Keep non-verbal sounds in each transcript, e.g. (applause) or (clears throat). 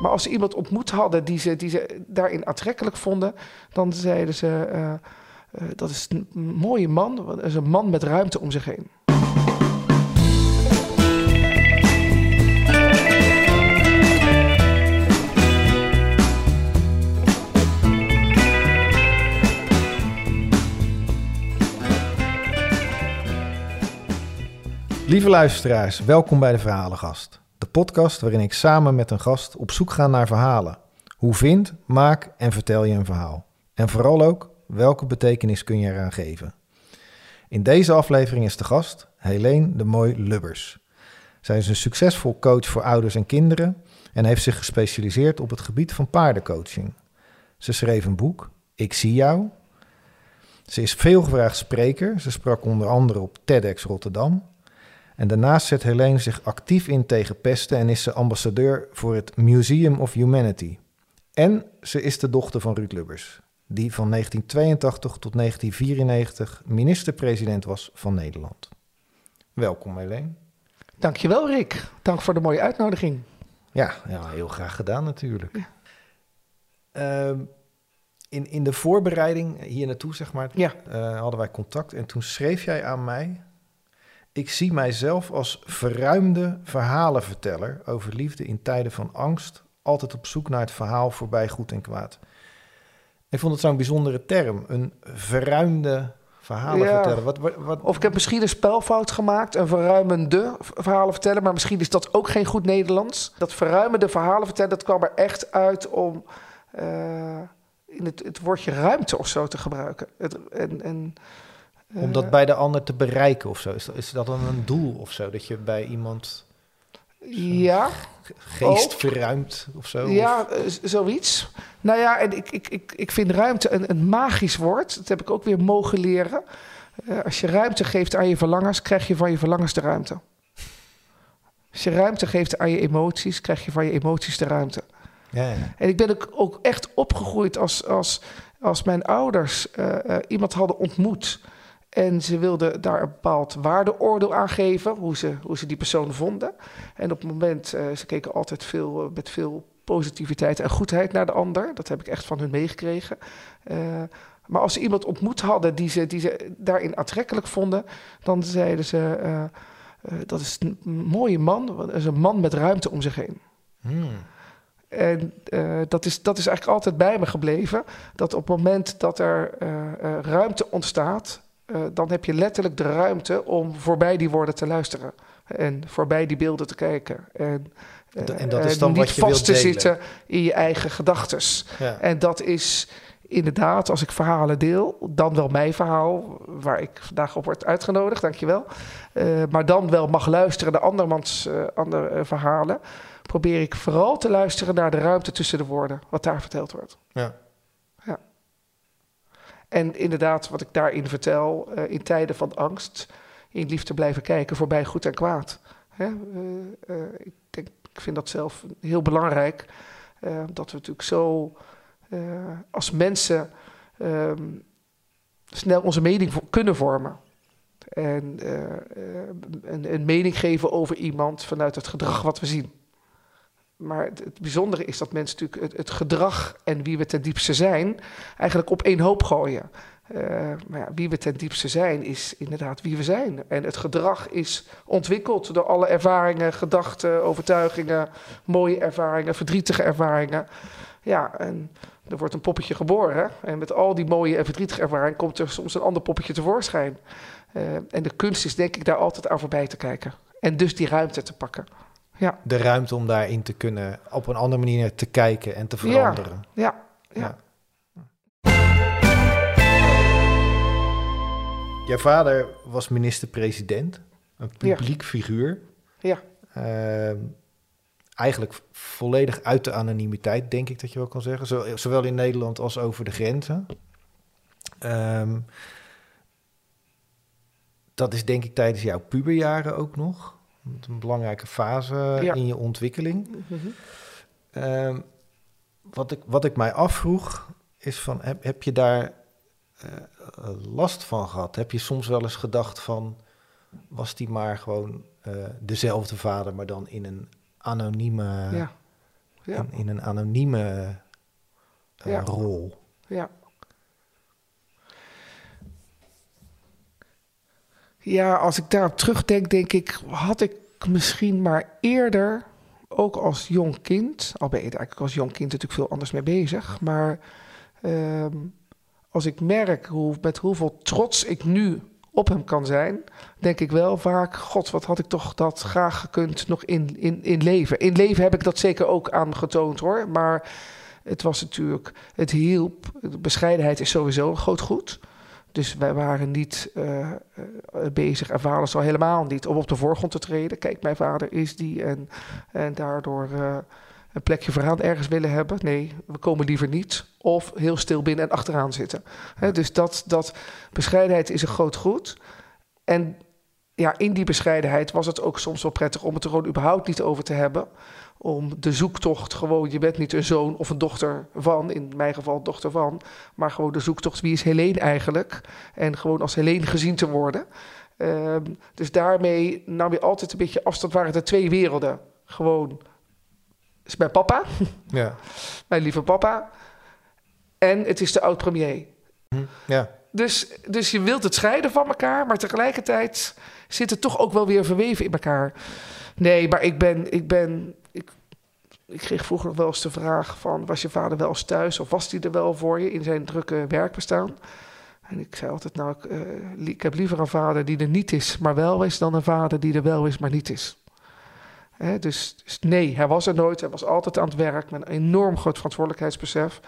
Maar als ze iemand ontmoet hadden die ze, die ze daarin aantrekkelijk vonden, dan zeiden ze: eh, eh, dat is een mooie man, dat is een man met ruimte om zich heen. Lieve luisteraars, welkom bij de Verhalengast. De podcast waarin ik samen met een gast op zoek ga naar verhalen. Hoe vind, maak en vertel je een verhaal? En vooral ook, welke betekenis kun je eraan geven? In deze aflevering is de gast Helene de Mooi Lubbers. Zij is een succesvol coach voor ouders en kinderen en heeft zich gespecialiseerd op het gebied van paardencoaching. Ze schreef een boek, Ik zie jou. Ze is veelgevraagd spreker. Ze sprak onder andere op TEDx Rotterdam en daarnaast zet Helene zich actief in tegen pesten en is ze ambassadeur voor het Museum of Humanity. En ze is de dochter van Ruud Lubbers, die van 1982 tot 1994 minister-president was van Nederland. Welkom Helene. Dankjewel Rick, dank voor de mooie uitnodiging. Ja, ja heel graag gedaan natuurlijk. Ehm, in, in de voorbereiding hier naartoe, zeg maar, Ja. eh, hadden wij contact en toen schreef jij aan mij ik zie mijzelf als verruimde verhalenverteller over liefde in tijden van angst, altijd op zoek naar het verhaal voorbij goed en kwaad. Ik vond het zo'n bijzondere term, een verruimde verhalenverteller. Ja. Wat, wat, wat, Of ik heb misschien een spelfout gemaakt, een verruimende verhalen vertellen, maar misschien is dat ook geen goed Nederlands. Dat verruimende verhalen vertellen, dat kwam er echt uit om eh, in het, het woordje ruimte of zo te gebruiken. Het, en, en, om dat bij de ander te bereiken of zo. Is dat, is dat dan een doel of zo? Dat je bij iemand ja, geest Ook. verruimt of zo? ja, Of- eh, zoiets. Nou ja, en ik, ik, ik, ik vind ruimte een, een magisch woord. Dat heb ik ook weer mogen leren. Eh, als je ruimte geeft aan je verlangens, krijg je van je verlangens de ruimte. Als je ruimte geeft aan je emoties, krijg je van je emoties de ruimte. ja, ja. En ik ben ook, ook echt opgegroeid als, als, als mijn ouders eh, eh, iemand hadden ontmoet. En ze wilden daar een bepaald waardeoordeel aan geven, hoe ze, hoe ze die persoon vonden. En op het moment, eh, ze keken altijd veel, eh, met veel positiviteit en goedheid naar de ander. Dat heb ik echt van hun meegekregen. Eh, maar als ze iemand ontmoet hadden die ze, die ze daarin aantrekkelijk vonden, dan zeiden ze: Dat is een mooie man, dat is een man met ruimte om zich heen. Hmm. En dat, is, dat is eigenlijk altijd bij me gebleven. Dat op het moment dat er ruimte ontstaat, eh, dan heb je letterlijk de ruimte om voorbij die woorden te luisteren. En voorbij die beelden te kijken. En, eh, En dat is eh, dan niet wat je vast wilt te delen. zitten in je eigen gedachtes. Ja. En dat is inderdaad, als ik verhalen deel, dan wel mijn verhaal, waar ik vandaag op word uitgenodigd, dankjewel. Eh maar dan wel mag luisteren naar andermans eh, andere eh, verhalen. Probeer ik vooral te luisteren naar de ruimte tussen de woorden, wat daar verteld wordt. Ja. En inderdaad, wat ik daarin vertel, eh, in tijden van angst, in liefde blijven kijken, voorbij goed en kwaad. Hè? eh, eh, ik, denk, ik vind dat zelf heel belangrijk, dat we natuurlijk zo als mensen ehm, snel onze mening kunnen vormen. En een mening geven over iemand vanuit het gedrag wat we zien. Maar het, bijzondere is dat mensen natuurlijk het, het gedrag en wie we ten diepste zijn, eigenlijk op één hoop gooien. Eh, maar ja, wie we ten diepste zijn, is inderdaad wie we zijn. En het gedrag is ontwikkeld door alle ervaringen, gedachten, overtuigingen, mooie ervaringen, verdrietige ervaringen. Ja, en er wordt een poppetje geboren. En met al die mooie en verdrietige ervaringen komt er soms een ander poppetje tevoorschijn. Eh, en de kunst is denk ik daar altijd aan voorbij te kijken. En dus die ruimte te pakken. Ja, De ruimte om daarin te kunnen op een andere manier te kijken en te veranderen. ja, ja. Jouw vader was minister-president, een Ja. publiek figuur. ja. Ehm, eigenlijk volledig uit de anonimiteit, denk ik dat je wel kan zeggen. Zo- Zowel in Nederland als over de grenzen. Ehm, dat is denk ik tijdens jouw puberjaren ook nog. Een belangrijke fase Ja. in je ontwikkeling. Mhm. Ehm, wat, ik, wat ik mij afvroeg is van, heb, heb je daar eh, last van gehad? Heb je soms wel eens gedacht van, was die maar gewoon eh, dezelfde vader, maar dan in een anonieme Ja. Ja. In, in een anonieme eh, rol. Ja. Ja, als ik daarop terugdenk, denk ik, had ik misschien maar eerder, ook als jong kind, al ben je eigenlijk als jong kind natuurlijk veel anders mee bezig, maar ehm, als ik merk hoe, met hoeveel trots ik nu op hem kan zijn, denk ik wel vaak, god, wat had ik toch dat graag gekund nog in, in, in leven. In leven heb ik dat zeker ook aangetoond hoor, maar het was natuurlijk, het hielp. Bescheidenheid is sowieso een groot goed. Dus wij waren niet eh, eh, bezig, en vader al helemaal niet, om op de voorgrond te treden. Kijk, mijn vader is die en, en daardoor eh, een plekje vooraan ergens willen hebben. Nee, we komen liever niet. Of heel stil binnen en achteraan zitten. Dus dat, dat bescheidenheid is een groot goed. En ja, in die bescheidenheid was het ook soms wel prettig om het er gewoon überhaupt niet over te hebben. Om de zoektocht gewoon, je bent niet een zoon of een dochter van, in mijn geval dochter van, maar gewoon de zoektocht, wie is Helene eigenlijk? En gewoon als Helene gezien te worden. Ehm, dus daarmee nam je altijd een beetje afstand, waren er twee werelden. Gewoon, is mijn papa, (laughs) Ja. mijn lieve papa, en het is de oud-premier. Hm. ja. Dus, dus je wilt het scheiden van elkaar, maar tegelijkertijd zit het toch ook wel weer verweven in elkaar. Nee, maar ik ben. Ik, ben ik, kreeg vroeger nog wel eens de vraag: van, was je vader wel eens thuis of was hij er wel voor je in zijn drukke werkbestaan? En ik zei altijd: Nou, ik, eh, ik heb liever een vader die er niet is, maar wel is, dan een vader die er wel is, maar niet is. Hè, dus, dus nee, hij was er nooit. Hij was altijd aan het werk met een enorm groot verantwoordelijkheidsbesef.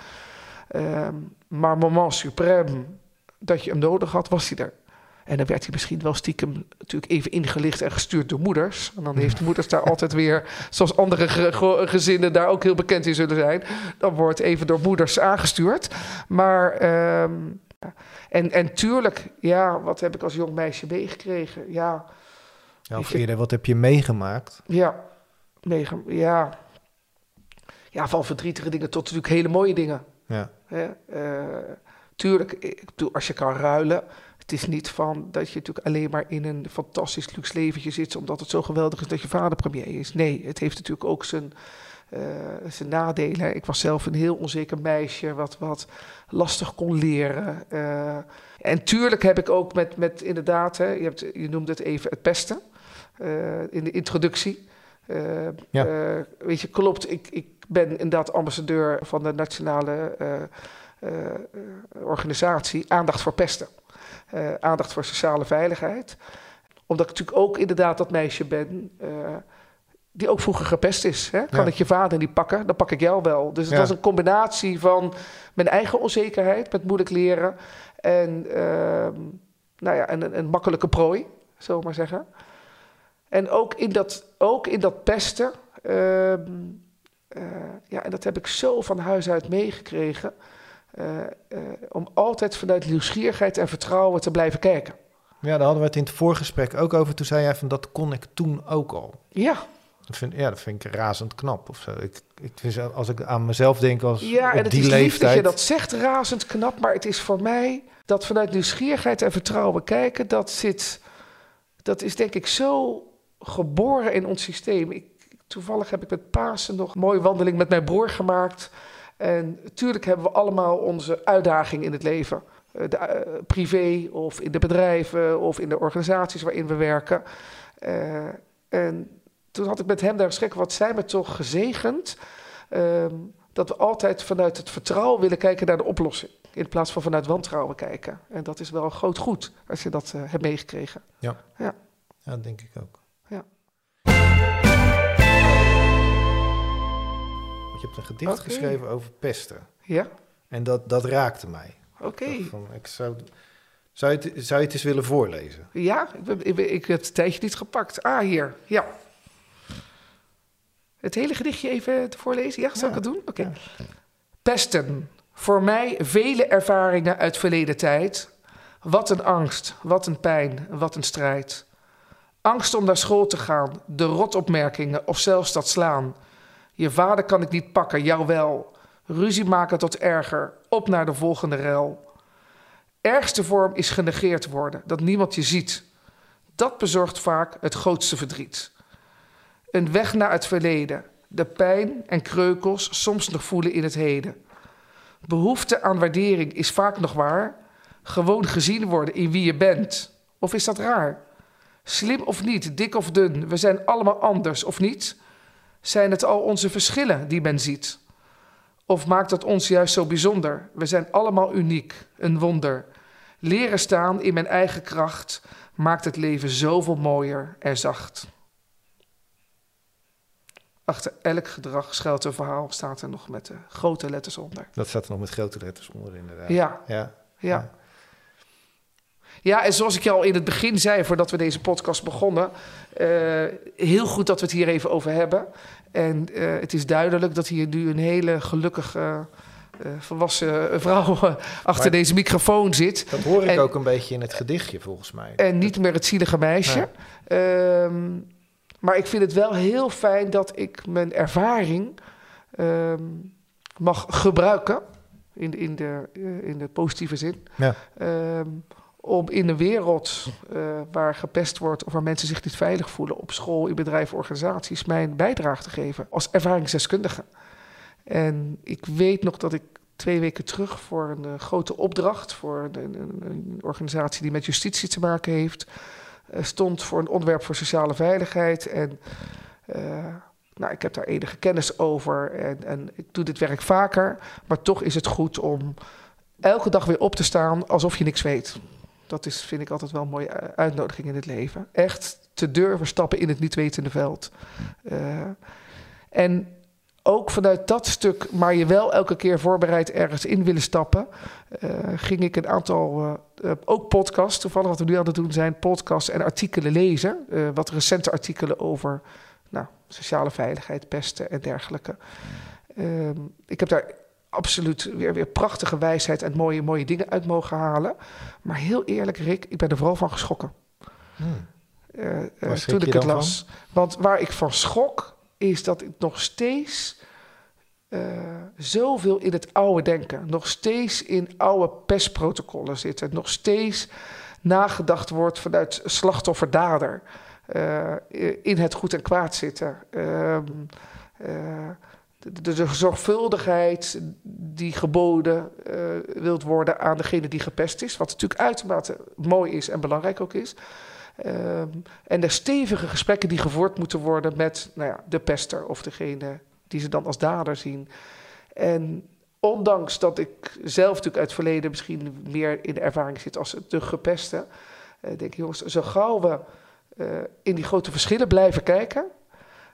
Ehm, maar moment suprême dat je hem nodig had, was hij er. En dan werd hij misschien wel stiekem natuurlijk even ingelicht en gestuurd door moeders. En dan heeft de moeders daar (laughs) altijd weer, zoals andere ge- ge- gezinnen daar ook heel bekend in zullen zijn, dan wordt even door moeders aangestuurd. Maar, ehm, ja. en, en tuurlijk, ja, wat heb ik als jong meisje meegekregen? Ja, Ja, Of eerder, wat heb je meegemaakt? ja, meege- ja. Ja, van verdrietige dingen tot natuurlijk hele mooie dingen. Ja. Hè? Eh, tuurlijk, ik bedoel, als je kan ruilen. Het is niet van dat je natuurlijk alleen maar in een fantastisch luxe leventje zit. omdat het zo geweldig is dat je vader premier is. Nee, het heeft natuurlijk ook zijn, eh, zijn nadelen. Ik was zelf een heel onzeker meisje. wat, wat lastig kon leren. Eh, en tuurlijk heb ik ook met, met inderdaad. Hè, je, hebt, je noemde het even het pesten. eh, in de introductie. Ja. weet je, klopt. Ik, ik ben inderdaad ambassadeur van de nationale organisatie Aandacht voor Pesten. Eh, aandacht voor sociale veiligheid. Omdat ik natuurlijk ook inderdaad dat meisje ben. eh, die ook vroeger gepest is. Hè? Kan Ja. ik je vader niet pakken, dan pak ik jou wel. Dus het Ja. was een combinatie van mijn eigen onzekerheid met moeilijk leren. En ehm, nou ja, een, een, een makkelijke prooi, zullen we maar zeggen. En ook in dat, ook in dat pesten. ehm, eh, ja, en dat heb ik zo van huis uit meegekregen. Eh, eh, om altijd vanuit nieuwsgierigheid en vertrouwen te blijven kijken. ja, daar hadden we het in het voorgesprek ook over. Toen zei jij van dat kon ik toen ook al. Ja, Dat vind, ja, dat vind ik razend knap of zo. Ik, ik, vind als ik aan mezelf denk als ja en het die is lief dat leeftijd. je dat zegt, razend knap. Maar het is voor mij dat vanuit nieuwsgierigheid en vertrouwen kijken, dat zit, dat is denk ik zo geboren in ons systeem. Ik, toevallig heb ik met Pasen nog een mooie wandeling met mijn broer gemaakt. En natuurlijk hebben we allemaal onze uitdaging in het leven. Eh, De, eh, privé of in de bedrijven of in de organisaties waarin we werken. Eh, en toen had ik met hem daar gesprek, wat zijn we toch gezegend... ehm, dat we altijd vanuit het vertrouwen willen kijken naar de oplossing. In plaats van vanuit wantrouwen kijken. En dat is wel een groot goed als je dat hebt meegekregen. Ja, dat denk ik ook. Want je hebt een gedicht geschreven over pesten. Ja, En dat, dat raakte mij. oké. Ik zou, zou, je het, zou je het eens willen voorlezen? Ja, ik, ben, ik, ben- ik heb het tijdje niet gepakt. Ah, hier. Ja. Het hele gedichtje even te voorlezen? Ja, zal ik het doen? Oké. Ja. Pesten. Voor mij vele ervaringen uit verleden tijd. Wat een angst, wat een pijn, wat een strijd. Angst om naar school te gaan, de rotopmerkingen of zelfs dat slaan. Je vader kan ik niet pakken, jou wel. Ruzie maken tot erger, op naar de volgende rel. Ergste vorm is genegeerd worden, dat niemand je ziet. Dat bezorgt vaak het grootste verdriet. Een weg naar het verleden, de pijn en kreukels soms nog voelen in het heden. Behoefte aan waardering is vaak nog waar. Gewoon gezien worden in wie je bent. Of is dat raar? Slim of niet, dik of dun, we zijn allemaal anders of niet? Zijn het al onze verschillen die men ziet? Of maakt dat ons juist zo bijzonder? We zijn allemaal uniek, een wonder. Leren staan in mijn eigen kracht maakt het leven zoveel mooier en zacht. Achter elk gedrag schuilt een verhaal, staat er nog met de grote letters onder. Dat staat er nog met grote letters onder, inderdaad. Ja, Ja. ja. Ja, en zoals ik je al in het begin zei, voordat we deze podcast begonnen, eh, heel goed dat we het hier even over hebben. En eh, het is duidelijk dat hier nu een hele gelukkige, eh, volwassen vrouw achter Maar- deze microfoon zit. Dat hoor ik En- ook een beetje in het gedichtje, volgens mij. En niet meer het zielige meisje. Ehm, maar ik vind het wel heel fijn dat ik mijn ervaring ehm, mag gebruiken. In, de- in, de, in de positieve zin. Ja. Ehm, om in een wereld eh, waar gepest wordt of waar mensen zich niet veilig voelen, op school, in bedrijven, organisaties, mijn bijdrage te geven als ervaringsdeskundige. En ik weet nog dat ik twee weken terug voor een eh, grote opdracht voor een, een, een organisatie die met justitie te maken heeft, eh, stond voor een onderwerp voor sociale veiligheid. En nou, ik heb daar enige kennis over en, en ik doe dit werk vaker, maar toch is het goed om elke dag weer op te staan alsof je niks weet. Dat is, vind ik altijd wel een mooie eh, uitnodiging in het leven. Echt te durven stappen in het niet wetende veld. Eh, en ook vanuit dat stuk, maar je wel elke keer voorbereid ergens in willen stappen, eh, ging ik een aantal, ook podcasts, toevallig wat we nu aan het doen zijn, podcasts en artikelen lezen. Wat recente artikelen over nou, sociale veiligheid, pesten en dergelijke. Ehm, ik heb daar absoluut weer, weer prachtige wijsheid en mooie, mooie dingen uit mogen halen. Maar heel eerlijk, Rick, ik ben er vooral van geschrokken. Hmm. eh, eh, toen ik het las. Want waar ik van schrok, is dat ik nog steeds eh, zoveel in het oude denken, nog steeds in oude pestprotocollen zitten, nog steeds nagedacht wordt vanuit slachtoffer-dader. in het goed en kwaad zitten. Ehm, eh, de, zorgvuldigheid die geboden eh, wilt worden aan degene die gepest is. Wat natuurlijk uitermate mooi is en belangrijk ook is. Ehm, en de stevige gesprekken die gevoerd moeten worden met nou ja, de pester of degene die ze dan als dader zien. En ondanks dat ik zelf natuurlijk uit het verleden misschien meer in de ervaring zit als de gepeste, eh, denk ik jongens, zo gauw we eh, in die grote verschillen blijven kijken,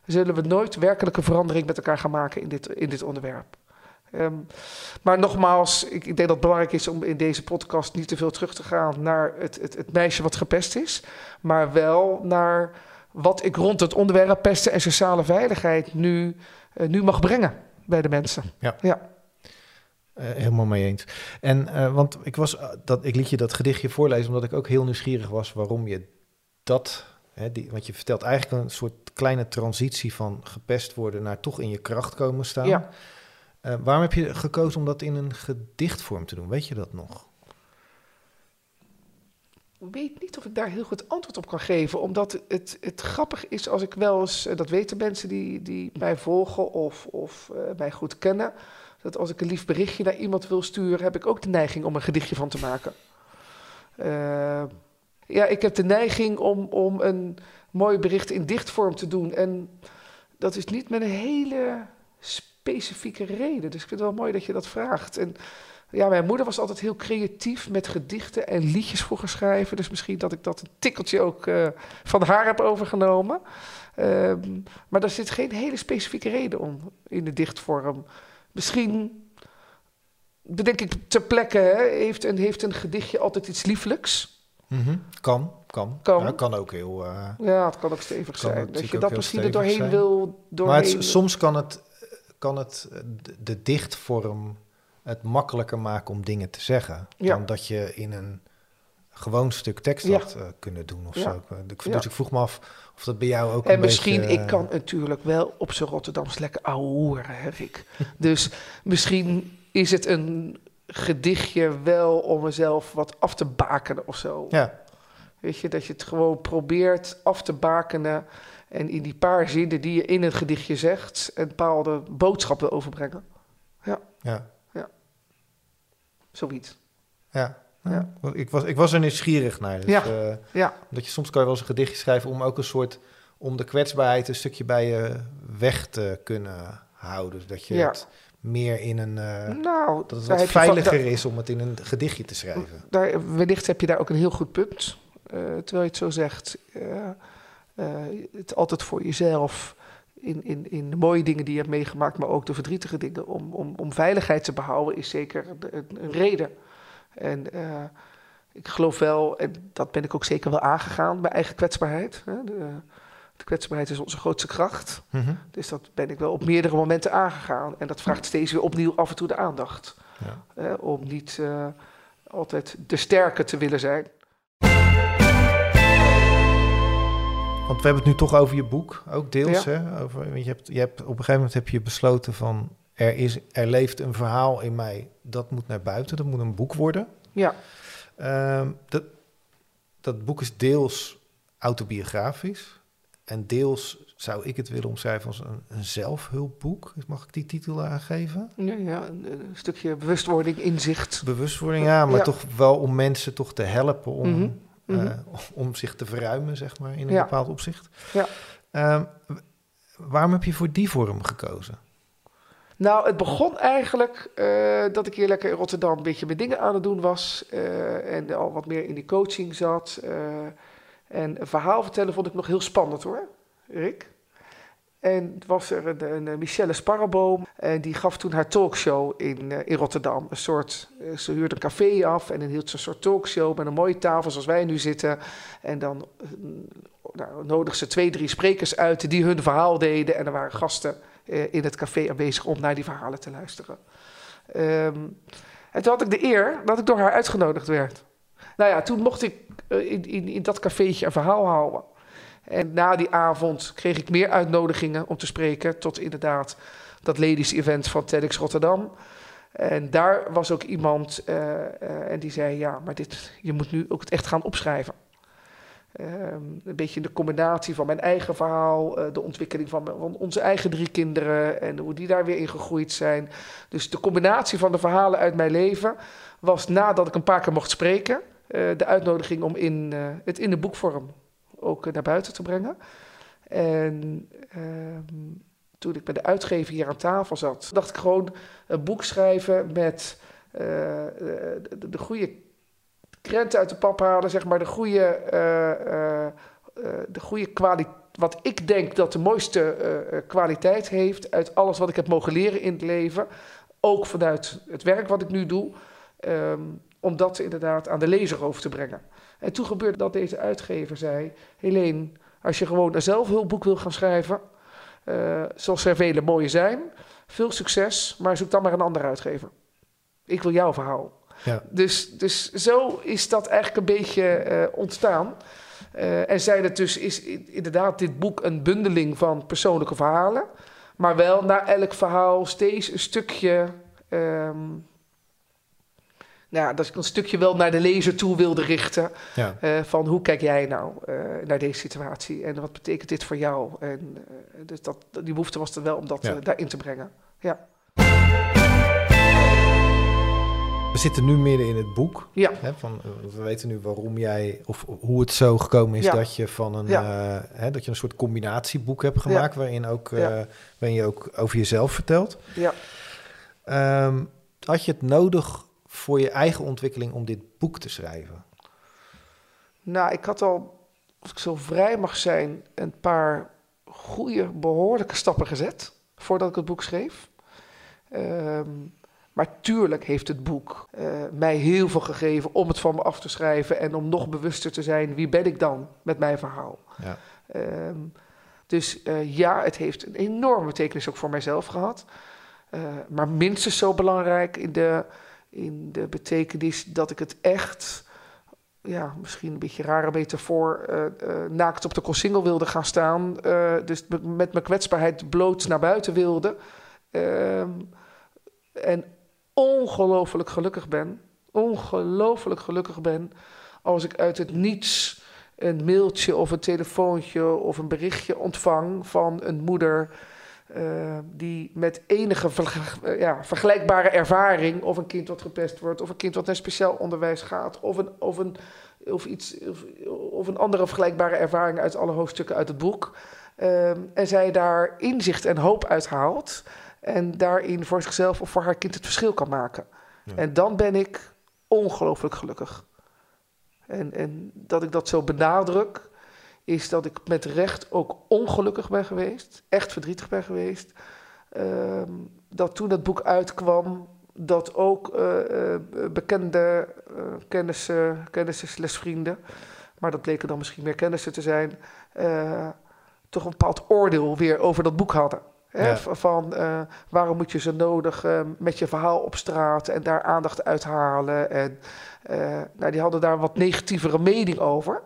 zullen we nooit werkelijke verandering met elkaar gaan maken in dit, in dit onderwerp. Ehm, maar nogmaals, ik, ik denk dat het belangrijk is om in deze podcast niet te veel terug te gaan naar het, het, het meisje wat gepest is, maar wel naar wat ik rond het onderwerp pesten en sociale veiligheid nu, eh, nu mag brengen bij de mensen. Ja. ja. Eh, helemaal mee eens. En eh, want ik was dat ik liet je dat gedichtje voorlezen omdat ik ook heel nieuwsgierig was waarom je dat, hè, die, want je vertelt eigenlijk een soort kleine transitie van gepest worden naar toch in je kracht komen staan. Ja. Eh, waarom heb je gekozen om dat in een gedichtvorm te doen? Weet je dat nog? Ik weet niet of ik daar heel goed antwoord op kan geven. Omdat het, het grappig is als ik wel eens, eh, dat weten mensen die, die mij volgen of, of eh, mij goed kennen. Dat als ik een lief berichtje naar iemand wil sturen, heb ik ook de neiging om een gedichtje van te maken. Eh, ja, ik heb de neiging om, om een mooi bericht in dichtvorm te doen. En dat is niet met een hele specifieke reden. Dus ik vind het wel mooi dat je dat vraagt. En ja, mijn moeder was altijd heel creatief met gedichten en liedjes vroeger schrijven. Dus misschien dat ik dat een tikkeltje ook eh, van haar heb overgenomen. Ehm, maar daar zit geen hele specifieke reden om in de dichtvorm. Misschien, bedenk ik ter plekke, heeft, een, heeft een gedichtje altijd iets lieflijks. Kan, kan. Kan. Ja, kan ook heel. eh, Ja, het kan ook stevig Kan zijn. Dat je dat misschien er doorheen zijn. wil. Doorheen. Maar het, soms kan het, kan het eh, de, dichtvorm het makkelijker maken om dingen te zeggen. Ja. Dan dat je in een gewoon stuk tekst Ja. had eh, kunnen doen of Ja. zo. Ik, Ja. dus ik vroeg me af of dat bij jou ook En een misschien, beetje... ik kan natuurlijk wel op zijn Rotterdams lekker ouwehoeren, hè, Rick. (laughs) dus misschien is het een gedichtje wel om mezelf wat af te bakenen of zo. Ja, Weet je, dat je het gewoon probeert af te bakenen En in die paar zinnen die je in een gedichtje zegt, een bepaalde boodschap wil overbrengen. Ja. Ja. Zoiets. Ja. Ja. Ja. Ik, was, ik was er nieuwsgierig naar. Dus, Ja. eh, Ja, dat je soms kan je wel eens een gedichtje schrijven om ook een soort om de kwetsbaarheid een stukje bij je weg te kunnen houden. Dat je Ja. het meer in een eh, nou, dat het wat je veiliger is om het in een gedichtje te schrijven. daar, wellicht heb je daar ook een heel goed punt. eh, terwijl je het zo zegt. eh, het altijd voor jezelf. In, in, in de mooie dingen die je hebt meegemaakt, maar ook de verdrietige dingen. Om, om, om veiligheid te behouden, is zeker een, een reden. En ik geloof wel, en dat ben ik ook zeker wel aangegaan, mijn eigen kwetsbaarheid. Hè? De, de kwetsbaarheid is onze grootste kracht. Mhm. Dus dat ben ik wel op meerdere momenten aangegaan. En dat vraagt steeds weer opnieuw af en toe de aandacht. Ja. Hè, om niet eh, altijd de sterke te willen zijn. Want we hebben het nu toch over je boek, ook deels. Ja. Hè? Over, want je hebt, je hebt, op een gegeven moment heb je besloten van... Er, is, er leeft een verhaal in mij, dat moet naar buiten, dat moet een boek worden. Ja, Ehm, dat, dat boek is deels autobiografisch. En deels zou ik het willen omschrijven als een, een zelfhulpboek. Mag ik die titel aangeven? ja, ja een, een stukje bewustwording, inzicht. Bewustwording, ja, maar Ja. toch wel om mensen toch te helpen om, Mhm, mhm. eh, om zich te verruimen, zeg maar, in een Ja. bepaald opzicht. Ja. Ehm, waarom heb je voor die vorm gekozen? Nou, het begon eigenlijk eh, dat ik hier lekker in Rotterdam een beetje mijn dingen aan het doen was. eh, en al wat meer in die coaching zat. En verhaal vertellen vond ik nog heel spannend hoor, Rick. En was er een, Michelle Sparreboom. En die gaf toen haar talkshow in, eh, in Rotterdam. Een soort, eh, ze huurde een café af en dan hield ze een soort talkshow met een mooie tafel zoals wij nu zitten. En dan eh, nou, nodigde ze twee, drie sprekers uit die hun verhaal deden. En er waren gasten in het café aanwezig om naar die verhalen te luisteren. Ehm, en toen had ik de eer dat ik door haar uitgenodigd werd. Nou ja, toen mocht ik in, in, in dat cafeetje een verhaal houden. En na die avond kreeg ik meer uitnodigingen om te spreken. Tot inderdaad dat ladies event van TEDx Rotterdam. En daar was ook iemand eh, eh, en die zei: Ja, maar dit, je moet nu ook het echt gaan opschrijven. Ehm, een beetje de combinatie van mijn eigen verhaal, eh, de ontwikkeling van, van onze eigen drie kinderen en hoe die daar weer in gegroeid zijn. Dus de combinatie van de verhalen uit mijn leven was nadat ik een paar keer mocht spreken, eh, de uitnodiging om in, eh, het in de boekvorm ook eh, naar buiten te brengen. En ehm, toen ik met de uitgever hier aan tafel zat, dacht ik gewoon een boek schrijven met eh, de, de, de goede krenten uit de pap halen, zeg maar, de goede, eh, eh, eh, de goede kwaliteit. Wat ik denk dat de mooiste eh, eh, kwaliteit heeft uit alles wat ik heb mogen leren in het leven. Ook vanuit het werk wat ik nu doe. ehm, om dat inderdaad aan de lezer over te brengen. En toen gebeurde dat deze uitgever zei: Helene, als je gewoon een zelfhulpboek wil gaan schrijven. eh, zoals er vele mooie zijn. Veel succes, maar zoek dan maar een andere uitgever. Ik wil jouw verhaal. Ja. Dus, dus zo is dat eigenlijk een beetje eh, ontstaan. Eh, en zijn het dus, is inderdaad dit boek een bundeling van persoonlijke verhalen. Maar wel na elk verhaal steeds een stukje. ehm, nou, dat ik een stukje wel naar de lezer toe wilde richten. Ja. eh, van hoe kijk jij nou eh, naar deze situatie en wat betekent dit voor jou? En eh, dus dat, die behoefte was er wel om dat Ja. daarin te brengen. Ja, We zitten nu midden in het boek. ja, Hè, van, we weten nu waarom jij, of hoe het zo gekomen is Ja. dat je van een, Ja. hè, dat je een soort combinatieboek hebt gemaakt, waarin, ook, waarin je ook over jezelf vertelt. ja. Ehm, had je het nodig voor je eigen ontwikkeling om dit boek te schrijven? Nou, ik had al, als ik zo vrij mag zijn, een paar goede, behoorlijke stappen gezet voordat ik het boek schreef. Ehm, maar tuurlijk heeft het boek eh, mij heel veel gegeven om het van me af te schrijven en om nog bewuster te zijn wie ben ik dan met mijn verhaal. Ja. Ehm, dus eh, ja, het heeft een enorme betekenis ook voor mijzelf gehad. Eh, maar minstens zo belangrijk in de, in de betekenis dat ik het echt, ja, misschien een beetje een rare metafoor, eh, eh, naakt op de koolsingel wilde gaan staan. eh, dus met mijn kwetsbaarheid bloot naar buiten wilde. Ehm, en ongelooflijk gelukkig ben, ongelooflijk gelukkig ben als ik uit het niets een mailtje of een telefoontje of een berichtje ontvang van een moeder uh, die met enige ja, vergelijkbare ervaring, of een kind wat gepest wordt, of een kind wat naar speciaal onderwijs gaat, of een, of een, of iets, of, of een andere vergelijkbare ervaring uit alle hoofdstukken uit het boek. Uh, en zij daar inzicht en hoop uithaalt. En daarin voor zichzelf of voor haar kind het verschil kan maken. En dan ben ik ongelooflijk gelukkig. En, en dat ik dat zo benadruk, is dat ik met recht ook ongelukkig ben geweest. Echt verdrietig ben geweest. Ehm, dat toen het boek uitkwam, dat ook uh, uh, bekende uh, kennissen, kennissen slash vrienden, maar dat bleken dan misschien meer kennissen te zijn, toch een bepaald oordeel weer over dat boek hadden. Hè? Van waarom moet je zo nodig met je verhaal op straat en daar aandacht uithalen. En nou, die hadden daar een wat negatievere mening over.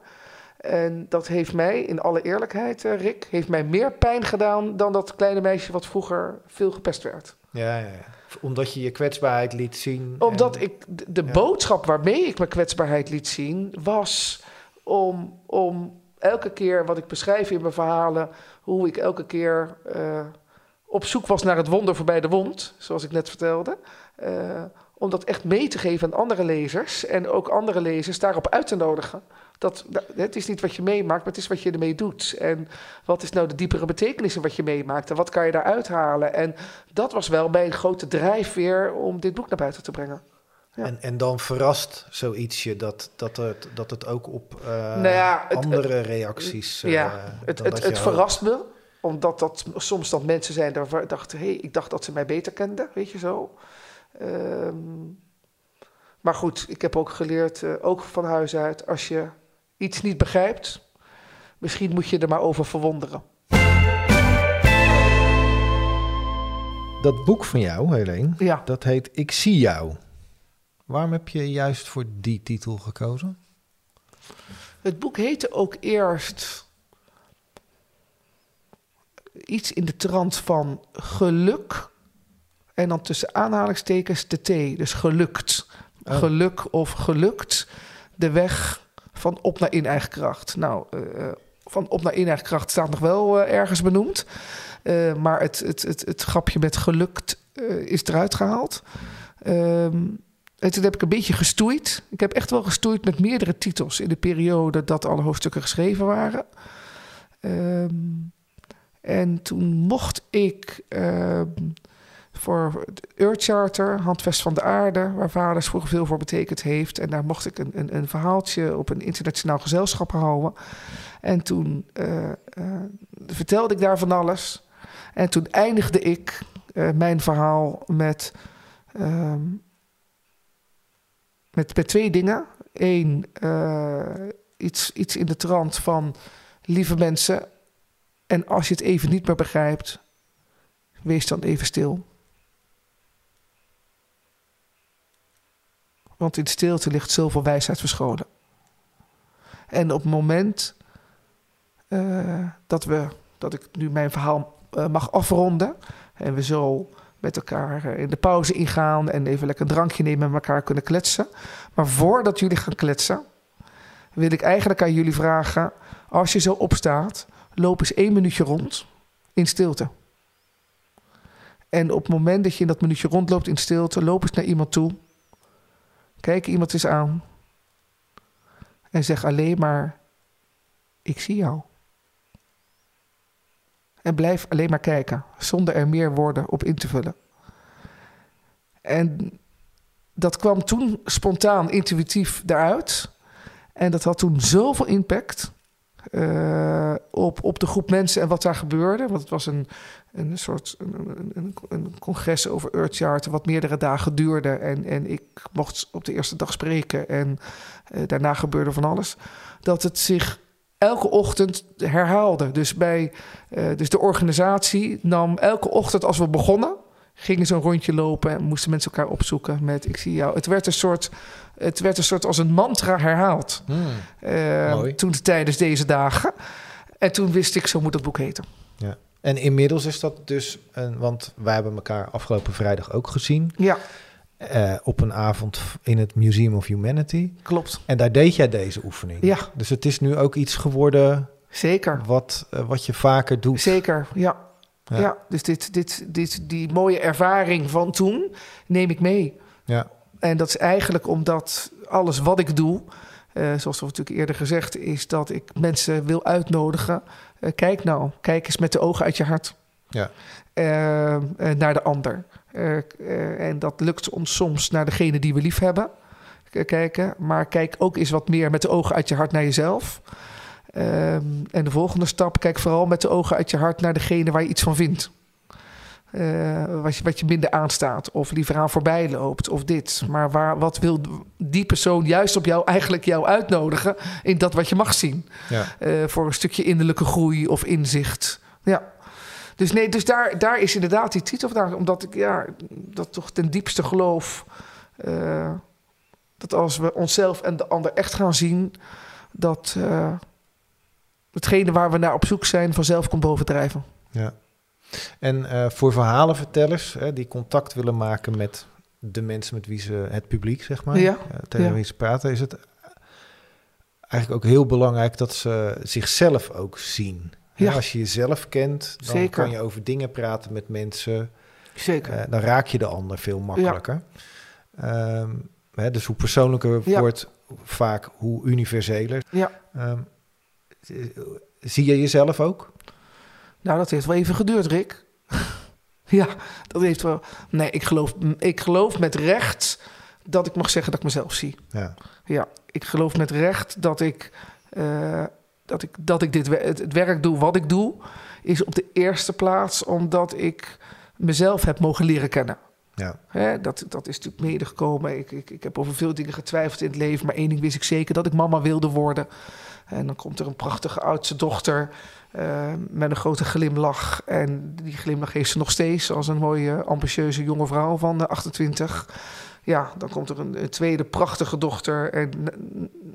En dat heeft mij, in alle eerlijkheid, uh, Rick, heeft mij meer pijn gedaan dan dat kleine meisje wat vroeger veel gepest werd. Ja, ja, ja. omdat je je kwetsbaarheid liet zien. Omdat ik de, boodschap waarmee ik mijn kwetsbaarheid liet zien, was om, om elke keer wat ik beschrijf in mijn verhalen, hoe ik elke keer uh, op zoek was naar het wonder voorbij de wond, zoals ik net vertelde. Uh, om dat echt mee te geven aan andere lezers en ook andere lezers daarop uit te nodigen. Dat, het is niet wat je meemaakt, maar het is wat je ermee doet. En wat is nou de diepere betekenis in wat je meemaakt en wat kan je daaruit halen? En dat was wel mijn grote drijfveer om dit boek naar buiten te brengen. Ja. En, en dan verrast zoiets je dat, dat, het, dat het ook op uh, nou ja, het, andere het, reacties. Uh, ja, het, het, het verrast me omdat dat soms dan mensen zijn die dachten: hé, hey, ik dacht dat ze mij beter kenden, weet je zo. Um, maar goed, ik heb ook geleerd, uh, ook van huis uit, als je iets niet begrijpt, misschien moet je er maar over verwonderen. Dat boek van jou, Helene, ja. dat heet Ik zie jou. Waarom heb je juist voor die titel gekozen? Het boek heette ook eerst iets in de trant van geluk. En dan tussen aanhalingstekens de T, dus gelukt. Oh. Geluk of gelukt. De weg van op naar in eigen kracht. Nou, uh, van op naar in eigen kracht staat nog wel uh, ergens benoemd. Maar het, het, het, het grapje met gelukt is eruit gehaald. Um, en toen heb ik een beetje gestoeid. Ik heb echt wel gestoeid met meerdere titels in de periode dat alle hoofdstukken geschreven waren. Um, en toen mocht ik uh, voor het Earth Charter, Handvest van de Aarde, waar vaders vroeger veel voor betekend heeft. En daar mocht ik een, een, een verhaaltje op een internationaal gezelschap houden. En toen uh, uh, vertelde ik daar van alles. En toen eindigde ik uh, mijn verhaal met, ehm, met, met twee dingen. Eén, iets, iets in de trant van lieve mensen. En als je het even niet meer begrijpt, wees dan even stil. Want in stilte ligt zoveel wijsheid verscholen. En op het moment uh, dat, we, dat ik nu mijn verhaal uh, mag afronden. En we zo met elkaar uh, in de pauze ingaan. En even lekker een drankje nemen en elkaar kunnen kletsen. Maar voordat jullie gaan kletsen. Wil ik eigenlijk aan jullie vragen. Als je zo opstaat. Loop eens één minuutje rond. In stilte. En op het moment dat je in dat minuutje rondloopt in stilte. Loop eens naar iemand toe Kijk iemand eens aan en zeg alleen maar: Ik zie jou. En blijf alleen maar kijken, zonder er meer woorden op in te vullen. En dat kwam toen spontaan, intuïtief eruit. En dat had toen zoveel impact uh, op, op de groep mensen en wat daar gebeurde. Want het was een, een soort een, een, congres over Earthchart, wat meerdere dagen duurde. En, en ik mocht op de eerste dag spreken en uh, daarna gebeurde van alles. Dat het zich elke ochtend herhaalde. Dus, bij, uh, dus de organisatie nam elke ochtend als we begonnen, gingen ze een rondje lopen en moesten mensen elkaar opzoeken met ik zie jou. Het werd een soort, het werd een soort als een mantra herhaald. Hmm, uh, toen tijdens deze dagen. En toen wist ik, zo moet het boek heten. Ja. En inmiddels is dat dus, een, want wij hebben elkaar afgelopen vrijdag ook gezien. Ja. eh, op een avond in het Museum of Humanity. Klopt. En daar deed jij deze oefening. Ja. Dus het is nu ook iets geworden Zeker. wat, eh, wat je vaker doet. Zeker, ja. Ja. ja. dus dit, dit, dit, die mooie ervaring van toen neem ik mee. Ja, En dat is eigenlijk omdat alles wat ik doe, eh, zoals we natuurlijk eerder gezegd, is dat ik mensen wil uitnodigen. eh, kijk nou, kijk eens met de ogen uit je hart ja, eh, naar de ander. En dat lukt ons soms naar degene die we lief hebben kijken. Maar kijk ook eens wat meer met de ogen uit je hart naar jezelf. Ehm, en de volgende stap, kijk vooral met de ogen uit je hart naar degene waar je iets van vindt. Eh, wat, je, wat je minder aanstaat, of liever aan voorbij loopt, of dit. Maar waar, wat wil die persoon juist op jou eigenlijk jou uitnodigen in dat wat je mag zien? ja. eh, voor een stukje innerlijke groei of inzicht. Ja. Dus nee, dus daar, daar is inderdaad die titel vandaan. Omdat ik ja, dat toch ten diepste geloof. eh, dat als we onszelf en de ander echt gaan zien, dat hetgene waar we naar op zoek zijn vanzelf komt bovendrijven. ja. En eh, voor verhalenvertellers hè, die contact willen maken met de mensen met wie ze, het publiek, zeg maar, Ja, eh, tegen ja. wie ze praten, is het eigenlijk ook heel belangrijk dat ze zichzelf ook zien. Ja. Als je jezelf kent, dan Zeker. kan je over dingen praten met mensen. Zeker. Eh, dan raak je de ander veel makkelijker. Ehm, hè, dus hoe persoonlijker wordt, vaak hoe universeler. ja. Ehm, zie je jezelf ook? Nou, dat heeft wel even geduurd, Rick. (laughs) ja, dat heeft wel. Nee, ik geloof, ik geloof met recht dat ik mag zeggen dat ik mezelf zie. Ja, Ja, ik geloof met recht dat ik, eh, dat ik, dat ik dit, het werk doe wat ik doe, is op de eerste plaats omdat ik mezelf heb mogen leren kennen. ja, Hè, dat, dat is natuurlijk medegekomen. Ik, ik, ik heb over veel dingen getwijfeld in het leven, maar één ding wist ik zeker: dat ik mama wilde worden. En dan komt er een prachtige oudste dochter eh, met een grote glimlach. En die glimlach heeft ze nog steeds als een mooie, ambitieuze jonge vrouw van eh, 28. Ja, dan komt er een, een tweede prachtige dochter. En,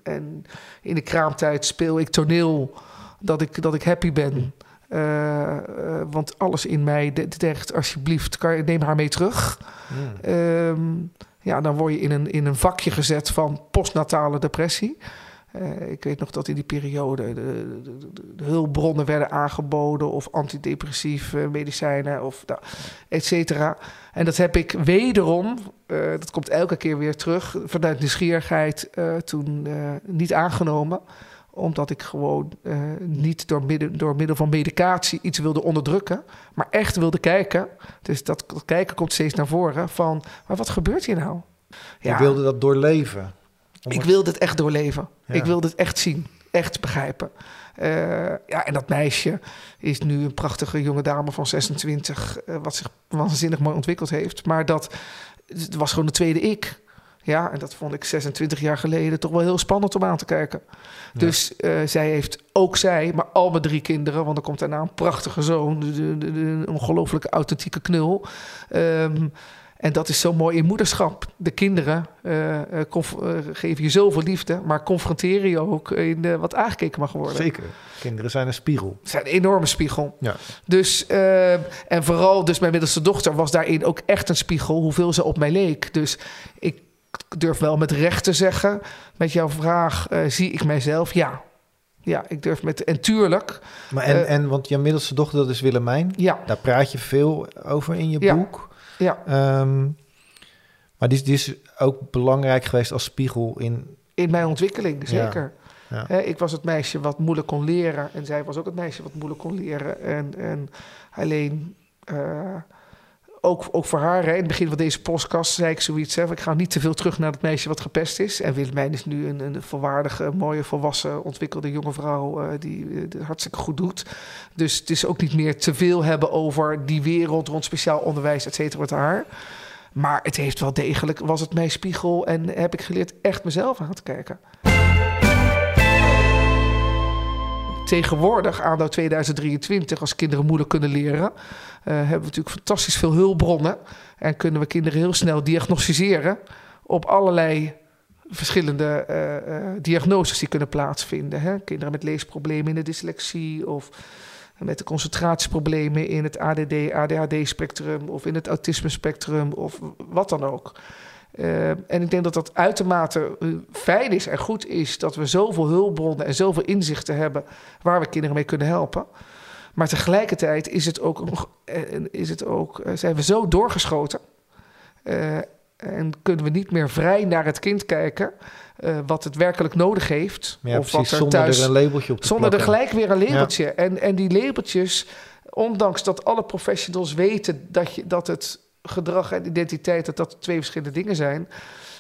en in de kraamtijd speel ik toneel dat ik, dat ik happy ben. Eh, eh, want alles in mij de- zegt, alsjeblieft, kan neem haar mee terug. Mm. Ehm, ja, dan word je in een, in een vakje gezet van postnatale depressie. Eh, ik weet nog dat in die periode de, de, de- de hulpbronnen werden aangeboden... of antidepressieve medicijnen, of nou, et cetera. En dat heb ik wederom, eh, dat komt elke keer weer terug... vanuit nieuwsgierigheid eh, toen niet aangenomen omdat ik gewoon niet door, midden, door middel van medicatie iets wilde onderdrukken, maar echt wilde kijken. Dus dat, dat kijken komt steeds naar voren van, maar wat gebeurt hier nou? Je wilde dat doorleven. Ik wilde het echt doorleven. Ja. Ik wilde het echt zien, echt begrijpen. Eh, ja, en dat meisje is nu een prachtige jonge dame van 26, eh, wat zich waanzinnig mooi ontwikkeld heeft. Maar dat het was gewoon de tweede ik. Ja, en dat vond ik 26 jaar geleden toch wel heel spannend om aan te kijken. Dus eh, zij heeft, ook zij, maar al mijn drie kinderen... want er komt daarna een prachtige zoon, een ongelooflijke authentieke knul... Ehm, en dat is zo mooi in moederschap. De kinderen eh, eh, eh, geven je zoveel liefde, maar confronteren je ook in wat aangekeken mag worden. Zeker. Kinderen zijn een spiegel. Het zijn een enorme spiegel. Ja. Dus, en vooral dus mijn middelste dochter was daarin ook echt een spiegel, hoeveel ze op mij leek. Dus ik durf wel met recht te zeggen, met jouw vraag, zie ik mijzelf? Ja. Ja, ik durf met... En tuurlijk, Maar en, en, want je middelste dochter, dat is Willemijn. ja, Daar praat je veel over in je Ja. boek. Ja. Ehm, maar die, is- die is ook belangrijk geweest als spiegel in... In mijn ontwikkeling, zeker. Ja. Ik was het meisje wat moeilijk kon leren. En zij was ook het meisje wat moeilijk kon leren. En, en alleen, eh, ook, ook voor haar, in het begin van deze podcast zei ik zoiets. Hè, ik ga niet te veel terug naar het meisje wat gepest is. En Willemijn is nu een, een volwaardige, mooie, volwassen, ontwikkelde jonge vrouw... eh, die eh, het hartstikke goed doet. Dus het is ook niet meer te veel hebben over die wereld rond speciaal onderwijs, et cetera, met haar. Maar het heeft wel degelijk, was het mijn spiegel en heb ik geleerd echt mezelf aan te kijken. Tegenwoordig, anno 2023, als kinderen moeilijk kunnen leren, eh, hebben we natuurlijk fantastisch veel hulpbronnen. En kunnen we kinderen heel snel diagnosticeren op allerlei verschillende eh, eh, diagnoses die kunnen plaatsvinden. Hè? Kinderen met leesproblemen in de dyslexie of met de concentratieproblemen in het ADD, ADHD-spectrum of in het autisme-spectrum of wat dan ook. Uh, en ik denk dat dat uitermate fijn is en goed is dat we zoveel hulpbronnen en zoveel inzichten hebben waar we kinderen mee kunnen helpen. Maar tegelijkertijd is het ook, is het ook, zijn we zo doorgeschoten. Uh, en kunnen we niet meer vrij naar het kind kijken. Uh, wat het werkelijk nodig heeft. Ja, of precies, wat er zonder er een labeltje op te Zonder er gelijk weer een labeltje. En, en die labeltjes, ondanks dat alle professionals weten dat, je, dat het gedrag en identiteit dat dat twee verschillende dingen zijn,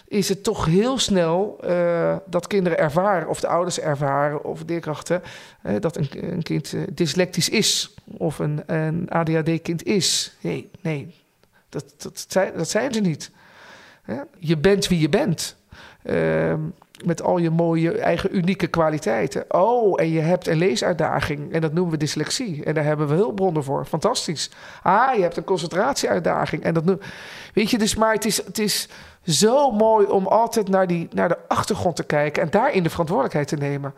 is het toch heel snel uh, dat kinderen ervaren, of de ouders ervaren, of leerkrachten, uh, dat een, een kind uh, dyslectisch is of een, een ADHD-kind is. Nee, nee, dat, dat, zijn, dat zijn ze niet. Je bent wie je bent. Met al je mooie eigen unieke kwaliteiten. Oh, en je hebt een leesuitdaging. En dat noemen we dyslexie. En daar hebben we hulpbronnen voor. Fantastisch. Ah, je hebt een concentratieuitdaging. En dat. Weet je, dus maar het is, het is zo mooi om altijd naar, die, naar de achtergrond te kijken. En daarin de verantwoordelijkheid te nemen.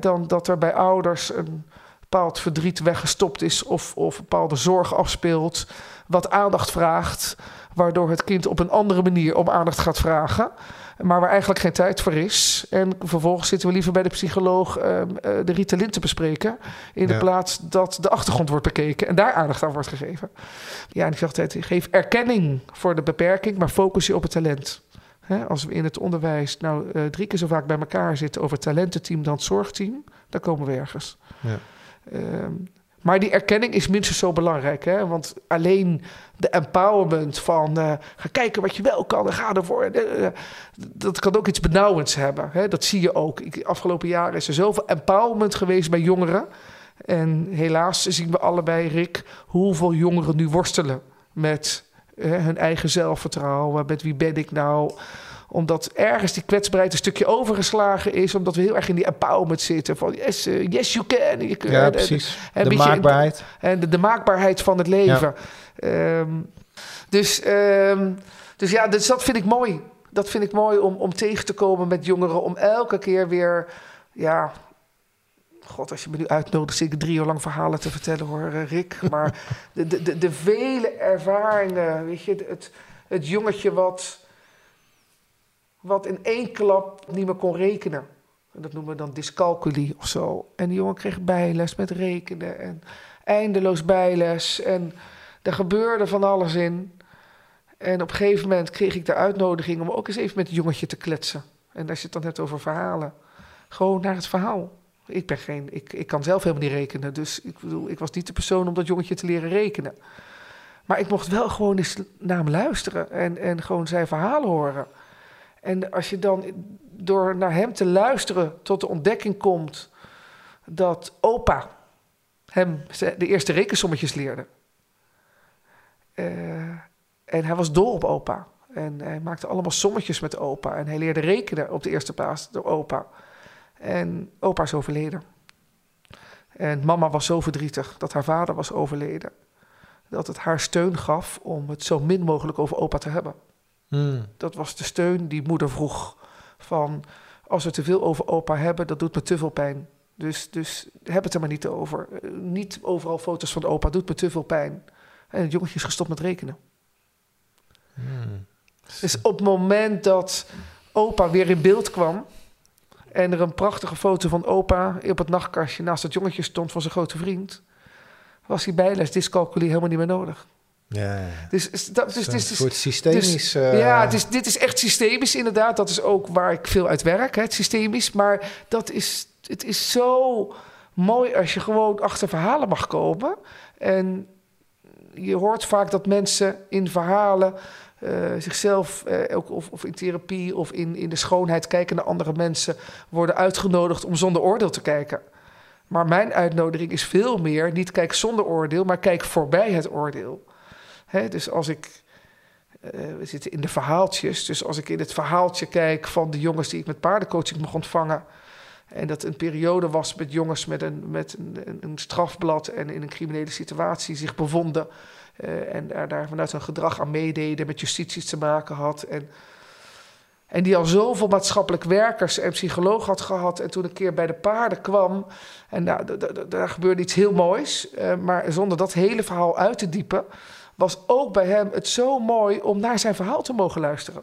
Dan dat er bij ouders een bepaald verdriet weggestopt is. Of, of bepaalde zorg afspeelt. Wat aandacht vraagt. Waardoor het kind op een andere manier om aandacht gaat vragen maar waar eigenlijk geen tijd voor is. En vervolgens zitten we liever bij de psycholoog uh, de Ritalin te bespreken. In de ja. plaats dat de achtergrond wordt bekeken en daar aandacht aan wordt gegeven. Ja, en ik zeg altijd: geef erkenning voor de beperking, maar focus je op het talent. Hè, als we in het onderwijs nou uh, drie keer zo vaak bij elkaar zitten over talententeam dan het zorgteam, dan komen we ergens. Ja. Um, maar die erkenning is minstens zo belangrijk. Hè? Want alleen de empowerment van uh, ga kijken wat je wel kan en ga ervoor. Uh, dat kan ook iets benauwends hebben. Hè? Dat zie je ook. Ik, afgelopen jaren is er zoveel empowerment geweest bij jongeren. En helaas zien we allebei, Rick, hoeveel jongeren nu worstelen met hun eigen zelfvertrouwen. Met wie ben ik nou? Omdat ergens die kwetsbaarheid een stukje overgeslagen is. Omdat we heel erg in die empowerment zitten. Van yes, uh, yes you can. Ja, precies. En, de maakbaarheid. In, en de, de, maakbaarheid van het leven. Ja. Um, dus, um, dus ja, dus dat vind ik mooi. Dat vind ik mooi om, om tegen te komen met jongeren. Om elke keer weer, ja... God, als je me nu uitnodigt, zit ik drie uur lang verhalen te vertellen hoor, Rick. (laughs) Maar de, de, de, de vele ervaringen, weet je, het, het jongetje wat wat in één klap niet meer kon rekenen. En dat noemen we dan dyscalculie of zo. En die jongen kreeg bijles met rekenen en eindeloos bijles. En er gebeurde van alles in. En op een gegeven moment kreeg ik de uitnodiging om ook eens even met het jongetje te kletsen. En als je het dan hebt over verhalen, gewoon naar het verhaal. Ik ben geen, ik, ik kan zelf helemaal niet rekenen. Dus ik bedoel, ik was niet de persoon om dat jongetje te leren rekenen. Maar ik mocht wel gewoon eens naar hem luisteren en, en gewoon zijn verhalen horen. En als je dan door naar hem te luisteren tot de ontdekking komt dat opa hem de eerste rekensommetjes leerde. Uh, en hij was dol op opa. En hij maakte allemaal sommetjes met opa. En hij leerde rekenen op de eerste plaats door opa. En opa is overleden. En mama was zo verdrietig dat haar vader was overleden. Dat het haar steun gaf om het zo min mogelijk over opa te hebben. Hmm. Dat was de steun die moeder vroeg. Van als we te veel over opa hebben, dat doet me te veel pijn. Dus, dus heb het er maar niet over. Uh, niet overal foto's van opa, doet me te veel pijn. En het jongetje is gestopt met rekenen. Hmm. Dus op het moment dat opa weer in beeld kwam... en er een prachtige foto van opa op het nachtkastje... naast het jongetje stond van zijn grote vriend... was die bijles dyscalculie helemaal niet meer nodig. Ja. Dus, dat, dus, een dus, soort systemisch... Dus, uh... Ja, is, dit is echt systemisch inderdaad. Dat is ook waar ik veel uit werk, hè, het systemisch. Maar dat is, het is zo mooi als je gewoon achter verhalen mag komen. En je hoort vaak dat mensen in verhalen... Uh, zichzelf, uh, ook, of, of in therapie of in, in de schoonheid kijken naar andere mensen... worden uitgenodigd om zonder oordeel te kijken. Maar mijn uitnodiging is veel meer... niet kijk zonder oordeel, maar kijk voorbij het oordeel. Dus als ik. Uh, we zitten in de verhaaltjes. Dus als ik in het verhaaltje kijk van de jongens die ik met paardencoaching mocht ontvangen. En dat een periode was met jongens met een, met een, een strafblad en in een criminele situatie zich bevonden. Uh, en daar, daar vanuit hun gedrag aan meededen, met justitie te maken had. En En die al zoveel maatschappelijk werkers en psycholoog had gehad. En toen een keer bij de paarden kwam. En nou, daar gebeurde iets heel moois. Uh, maar zonder dat hele verhaal uit te diepen. Was ook bij hem het zo mooi om naar zijn verhaal te mogen luisteren.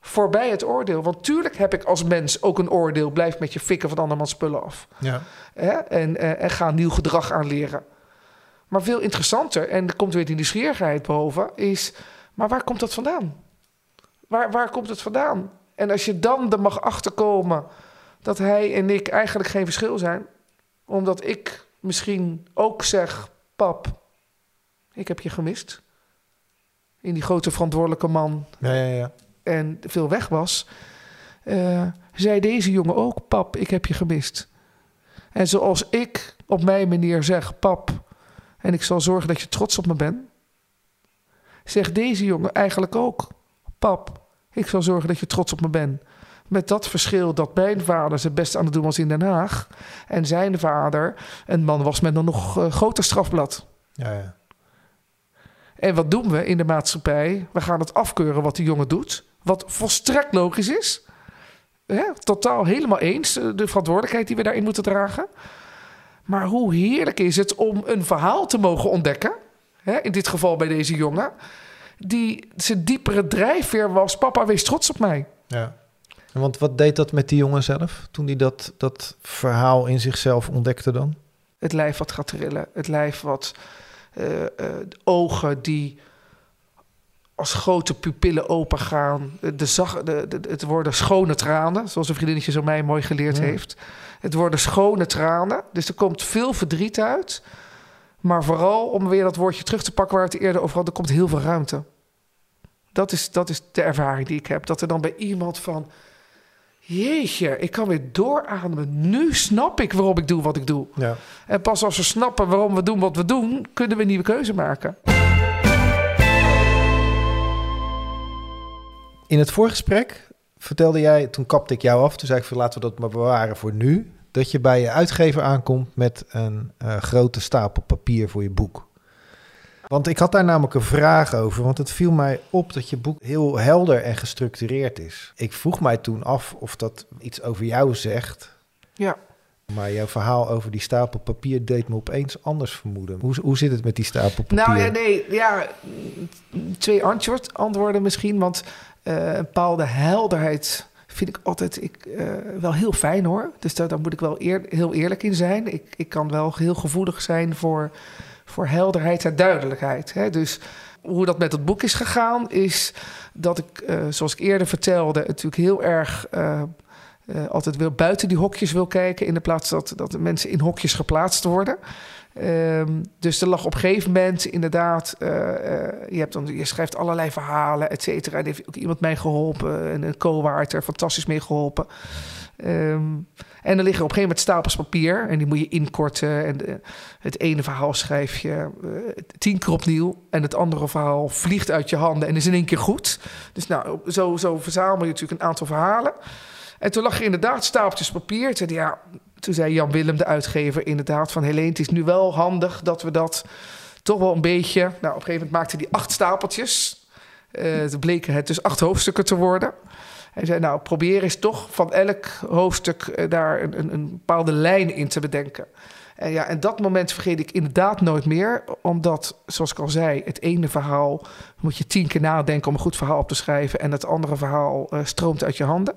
Voorbij het oordeel. Want tuurlijk heb ik als mens ook een oordeel. Blijf met je fikken van andermans spullen af. Ja. En, uh, en ga nieuw gedrag aanleren. Maar veel interessanter, en er komt weer die nieuwsgierigheid boven, is: maar waar komt dat vandaan? Waar, waar komt het vandaan? En als je dan er mag achterkomen dat hij en ik eigenlijk geen verschil zijn, omdat ik misschien ook zeg: Pap, ik heb je gemist. In die grote verantwoordelijke man. Ja, ja, ja. En veel weg was. Uh, zei deze jongen ook: Pap, ik heb je gemist. En zoals ik op mijn manier zeg: Pap, en ik zal zorgen dat je trots op me bent. Zegt deze jongen eigenlijk ook: Pap, ik zal zorgen dat je trots op me bent. Met dat verschil dat mijn vader zijn best aan het doen was in Den Haag. En zijn vader een man was met een nog uh, groter strafblad. Ja, ja. En wat doen we in de maatschappij? We gaan het afkeuren wat die jongen doet. Wat volstrekt logisch is. totaal helemaal eens. Eh, de verantwoordelijkheid die we daarin moeten dragen. Maar hoe heerlijk is het om een verhaal te mogen ontdekken. Hè, in dit geval bij deze jongen. Die zijn diepere drijfveer was: Papa, wees trots op mij. Ja. Want wat deed dat met die jongen zelf toen hij dat, dat verhaal in zichzelf ontdekte dan? Het lijf wat gaat trillen. Het lijf wat. Uh, de ogen die als grote pupillen open gaan. De zag, de, de, het worden schone tranen, zoals een vriendinnetje zo mij mooi geleerd heeft. Het worden schone tranen. Dus er komt veel verdriet uit. Maar vooral, om weer dat woordje terug te pakken waar het eerder over hadden, er komt heel veel ruimte. Dat is, dat is de ervaring die ik heb. Dat er dan bij iemand van. Jeetje, ik kan weer doorademen. Nu snap ik waarom ik doe wat ik doe. Ja. En pas als we snappen waarom we doen wat we doen, kunnen we een nieuwe keuze maken. In het voorgesprek vertelde jij, toen kapte ik jou af, toen zei ik van laten we dat maar bewaren voor nu, dat je bij je uitgever aankomt met een uh, grote stapel papier voor je boek. Want ik had daar namelijk een vraag over, want het viel mij op dat je boek heel helder en gestructureerd is. Ik vroeg mij toen af of dat iets over jou zegt. Ja. Maar jouw verhaal over die stapel papier deed me opeens anders vermoeden. Hoe, hoe zit het met die stapel papier? Nou ja, nee, ja, twee antwoord, antwoorden misschien. Want uh, een bepaalde helderheid vind ik altijd ik, uh, wel heel fijn hoor. Dus daar, daar moet ik wel eer, heel eerlijk in zijn. Ik, ik kan wel heel gevoelig zijn voor, voor helderheid en duidelijkheid. Hè? Dus hoe dat met het boek is gegaan, is dat ik, uh, zoals ik eerder vertelde, natuurlijk heel erg. Uh, altijd wil buiten die hokjes wil kijken, in de plaats dat, dat de mensen in hokjes geplaatst worden. Um, dus er lag op een gegeven moment inderdaad, je, hebt dan, je schrijft allerlei verhalen, et cetera. En heeft ook iemand mij geholpen, en een co-waard er fantastisch mee geholpen. Um, en er liggen op een gegeven moment stapels papier en die moet je inkorten. En de, het ene verhaal schrijf je uh, tien keer opnieuw en het andere verhaal vliegt uit je handen en is in één keer goed. Dus nou, zo, zo verzamel je natuurlijk een aantal verhalen. En toen lag er inderdaad stapeltjes papier. Toen ja, toen zei Jan Willem, de uitgever, inderdaad van Helene... het is nu wel handig dat we dat toch wel een beetje... Nou, op een gegeven moment maakte hij acht stapeltjes. Uh, bleken het dus acht hoofdstukken te worden. Hij zei, nou, probeer eens toch van elk hoofdstuk uh, daar een, een, een, bepaalde lijn in te bedenken. En ja, en dat moment vergeet ik inderdaad nooit meer. Omdat, zoals ik al zei, het ene verhaal moet je tien keer nadenken om een goed verhaal op te schrijven. En het andere verhaal uh, stroomt uit je handen.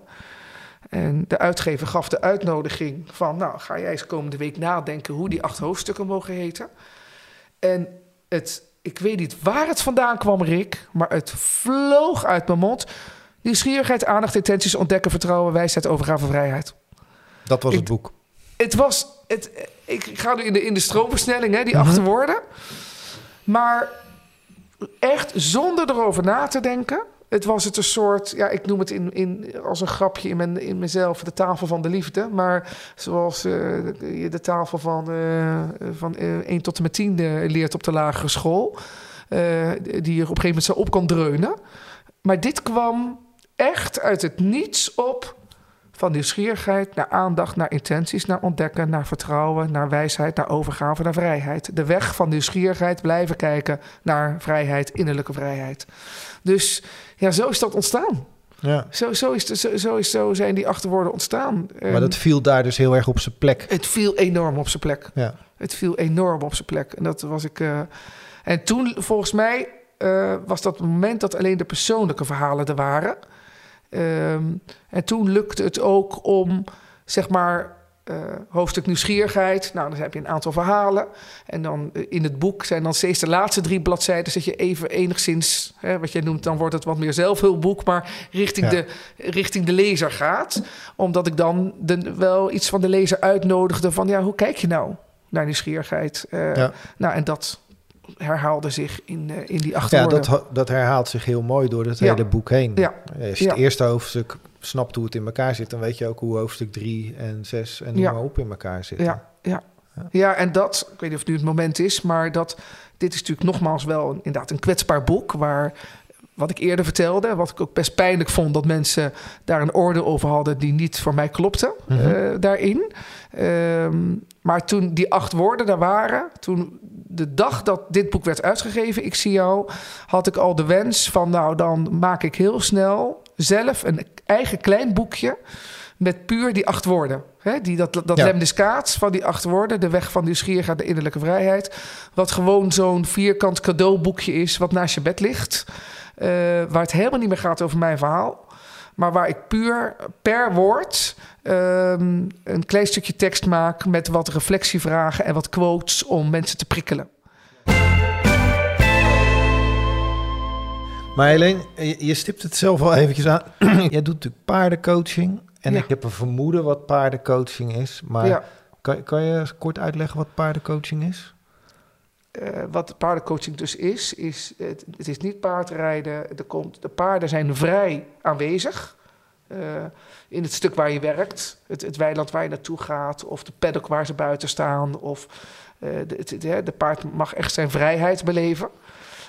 En de uitgever gaf de uitnodiging van, nou, ga jij eens komende week nadenken hoe die acht hoofdstukken mogen heten. En het, ik weet niet waar het vandaan kwam, Rick, maar het vloog uit mijn mond. Nieuwsgierigheid, aandacht, intenties, ontdekken, vertrouwen, wijsheid, overgave, vrijheid. Dat was het boek. Het was, het, ik ga nu in de, in de stroomversnelling, hè, die mm acht woorden. Maar echt zonder erover na te denken het was het een soort, ja, ik noem het in, in, als een grapje in, mijn, in mezelf, de tafel van de liefde. Maar zoals uh, je de tafel van, uh, van uh, eh, 1 tot en met 10 leert op de lagere school. die je op een gegeven moment zo op kan dreunen. Maar dit kwam echt uit het niets op. Van nieuwsgierigheid naar aandacht, naar intenties, naar ontdekken, naar vertrouwen, naar wijsheid, naar overgave, naar vrijheid. De weg van nieuwsgierigheid blijven kijken naar vrijheid, innerlijke vrijheid. Dus ja, zo is dat ontstaan. Ja. Zo, zo, is zo, zo, is, zo zijn die achterwoorden ontstaan. Maar dat viel daar dus heel erg op zijn plek. Het viel enorm op zijn plek. Ja. Het viel enorm op zijn plek. En dat was ik. eh, En toen, volgens mij, eh, was dat het moment dat alleen de persoonlijke verhalen er waren. Ehm, en toen lukte het ook om, zeg maar, eh, hoofdstuk nieuwsgierigheid. Nou, dan heb je een aantal verhalen. En dan eh, in het boek zijn dan steeds de laatste drie bladzijden... dat je even enigszins, hè, wat jij noemt, dan wordt het wat meer zelfhulpboek... maar richting, Ja. de, richting de lezer gaat. Omdat ik dan de, wel iets van de lezer uitnodigde van... ja, hoe kijk je nou naar nieuwsgierigheid? Eh, Ja. Nou, en dat herhaalde zich in, eh, in die Ja, achterwoorden. dat, dat herhaalt zich heel mooi door het Ja. hele boek heen. Ja. Als je Ja. het eerste hoofdstuk snapt hoe het in elkaar zit, dan weet je ook hoe hoofdstuk 3 en 6 en noem Ja. maar op in elkaar zitten. Ja, ja. ja, en dat, ik weet niet of het nu het moment is, maar dat dit is natuurlijk nogmaals wel een, inderdaad een kwetsbaar boek waar wat ik eerder vertelde, wat ik ook best pijnlijk vond dat mensen daar een oordeel over hadden die niet voor mij klopte Mhm. eh, daarin. Ehm, maar toen die acht woorden daar waren, toen de dag dat dit boek werd uitgegeven, ik zie jou, had ik al de wens van nou dan maak ik heel snel zelf een eigen klein boekje met puur die acht woorden. Hè? Die, dat dat Ja. lemniscaat van die acht woorden, de weg van nieuwsgierigheid, de innerlijke vrijheid. Wat gewoon zo'n vierkant cadeauboekje is wat naast je bed ligt. Eh, waar het helemaal niet meer gaat over mijn verhaal. Maar waar ik puur per woord ehm, een klein stukje tekst maak met wat reflectievragen en wat quotes om mensen te prikkelen. Maar Helene, je, stipt het zelf al eventjes aan. (clears throat) Jij doet natuurlijk paardencoaching. En Ja. ik heb een vermoeden wat paardencoaching is. Maar ja. kan, kan je kort uitleggen wat paardencoaching is? Eh, wat paardencoaching dus is, is het, is niet paardrijden. Er komt, de paarden zijn vrij aanwezig eh, in het stuk waar je werkt. Het, het weiland waar je naartoe gaat, of de paddock waar ze buiten staan. Of, eh, de, paard mag echt zijn vrijheid beleven.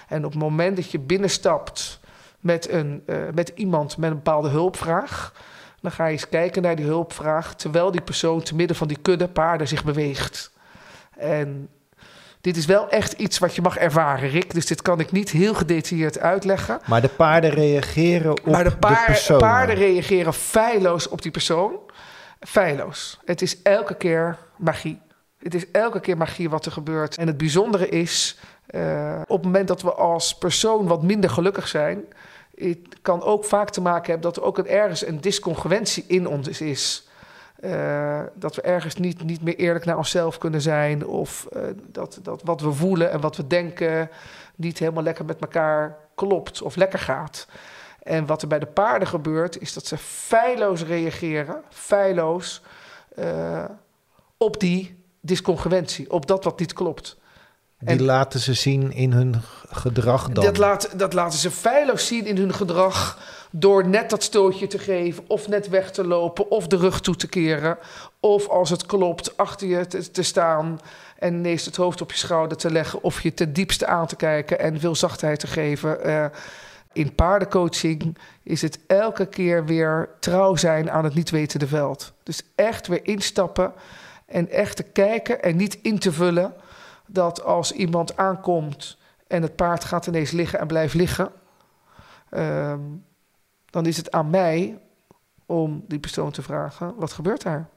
En op het moment dat je binnenstapt met, een, met iemand met een bepaalde hulpvraag... dan ga je eens kijken naar die hulpvraag... terwijl die persoon te midden van die kudde paarden zich beweegt. En dit is wel echt iets wat je mag ervaren, Rick. Dus dit kan ik niet heel gedetailleerd uitleggen. Maar de paarden reageren op maar de, de paar- persoon. paarden reageren feilloos op die persoon. Feilloos. Het is elke keer magie. Het is elke keer magie wat er gebeurt. En het bijzondere is, eh, op het moment dat we als persoon wat minder gelukkig zijn... het kan ook vaak te maken hebben dat er ook een, ergens een discongruentie in ons is... Eh, dat we ergens niet, niet meer eerlijk naar onszelf kunnen zijn. Of eh, dat, dat wat we voelen en wat we denken niet helemaal lekker met elkaar klopt of lekker gaat. En wat er bij de paarden gebeurt, is dat ze feilloos reageren, feilloos, eh, op die discongruentie, op dat wat niet klopt. Die En- laten ze zien in hun gedrag dan. Dat, laat, dat laten ze feilloos zien in hun gedrag. Door net dat stootje te geven, of net weg te lopen, of de rug toe te keren. Of als het klopt, achter je te, te staan en ineens het hoofd op je schouder te leggen. Of je ten diepste aan te kijken en veel zachtheid te geven. Eh, in paardencoaching is het elke keer weer trouw zijn aan het niet wetende veld. Dus echt weer instappen en echt te kijken en niet in te vullen dat als iemand aankomt en het paard gaat ineens liggen en blijft liggen, ehm, dan is het aan mij om die persoon te vragen: wat gebeurt daar?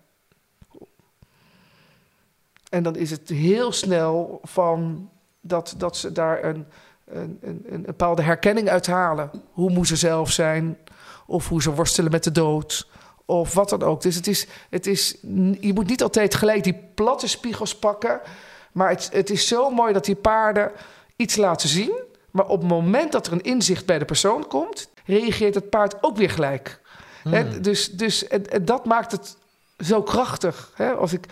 En dan is het heel snel van dat, dat ze daar een, een, een, een bepaalde herkenning uithalen. Hoe moet ze zelf zijn? Of hoe ze worstelen met de dood? Of wat dan ook. Dus het is, het is, je moet niet altijd gelijk die platte spiegels pakken. Maar het, het is zo mooi dat die paarden iets laten zien. Maar op het moment dat er een inzicht bij de persoon komt, reageert het paard ook weer gelijk. Hè, dus dus en, en dat maakt het zo krachtig. Als ik,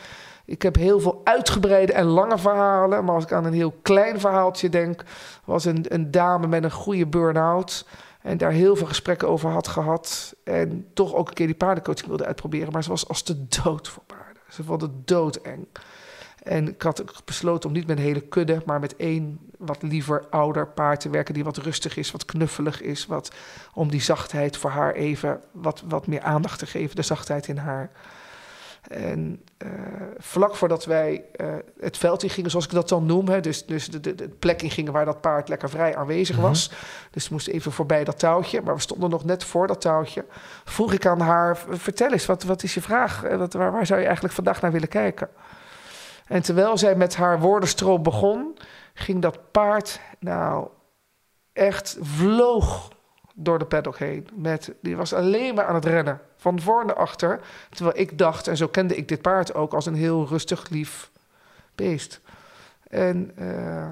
ik heb heel veel uitgebreide en lange verhalen. Maar als ik aan een heel klein verhaaltje denk, was een, een dame met een goede burn-out. En daar heel veel gesprekken over had gehad. En toch ook een keer die paardencoaching wilde uitproberen. Maar ze was als de dood voor paarden. Ze vond het doodeng. En ik had besloten om niet met een hele kudde, maar met één wat liever ouder paard te werken. Die wat rustig is, wat knuffelig is. Wat, om die zachtheid voor haar even wat, wat meer aandacht te geven. De zachtheid in haar. En uh, vlak voordat wij uh, het veld in gingen, zoals ik dat dan noem, hè, dus, dus de, de, de, plek in gingen waar dat paard lekker vrij aanwezig was. Mm -hmm. Dus we moesten even voorbij dat touwtje, maar we stonden nog net voor dat touwtje. Vroeg ik aan haar: Vertel eens, wat, wat is je vraag? Wat, waar, waar zou je eigenlijk vandaag naar willen kijken? En terwijl zij met haar woordenstroom begon, ging dat paard nou echt vloog door de paddock heen. Met, die was alleen maar aan het rennen, van voor naar achter. Terwijl ik dacht, en zo kende ik dit paard ook, als een heel rustig, lief beest. En uh,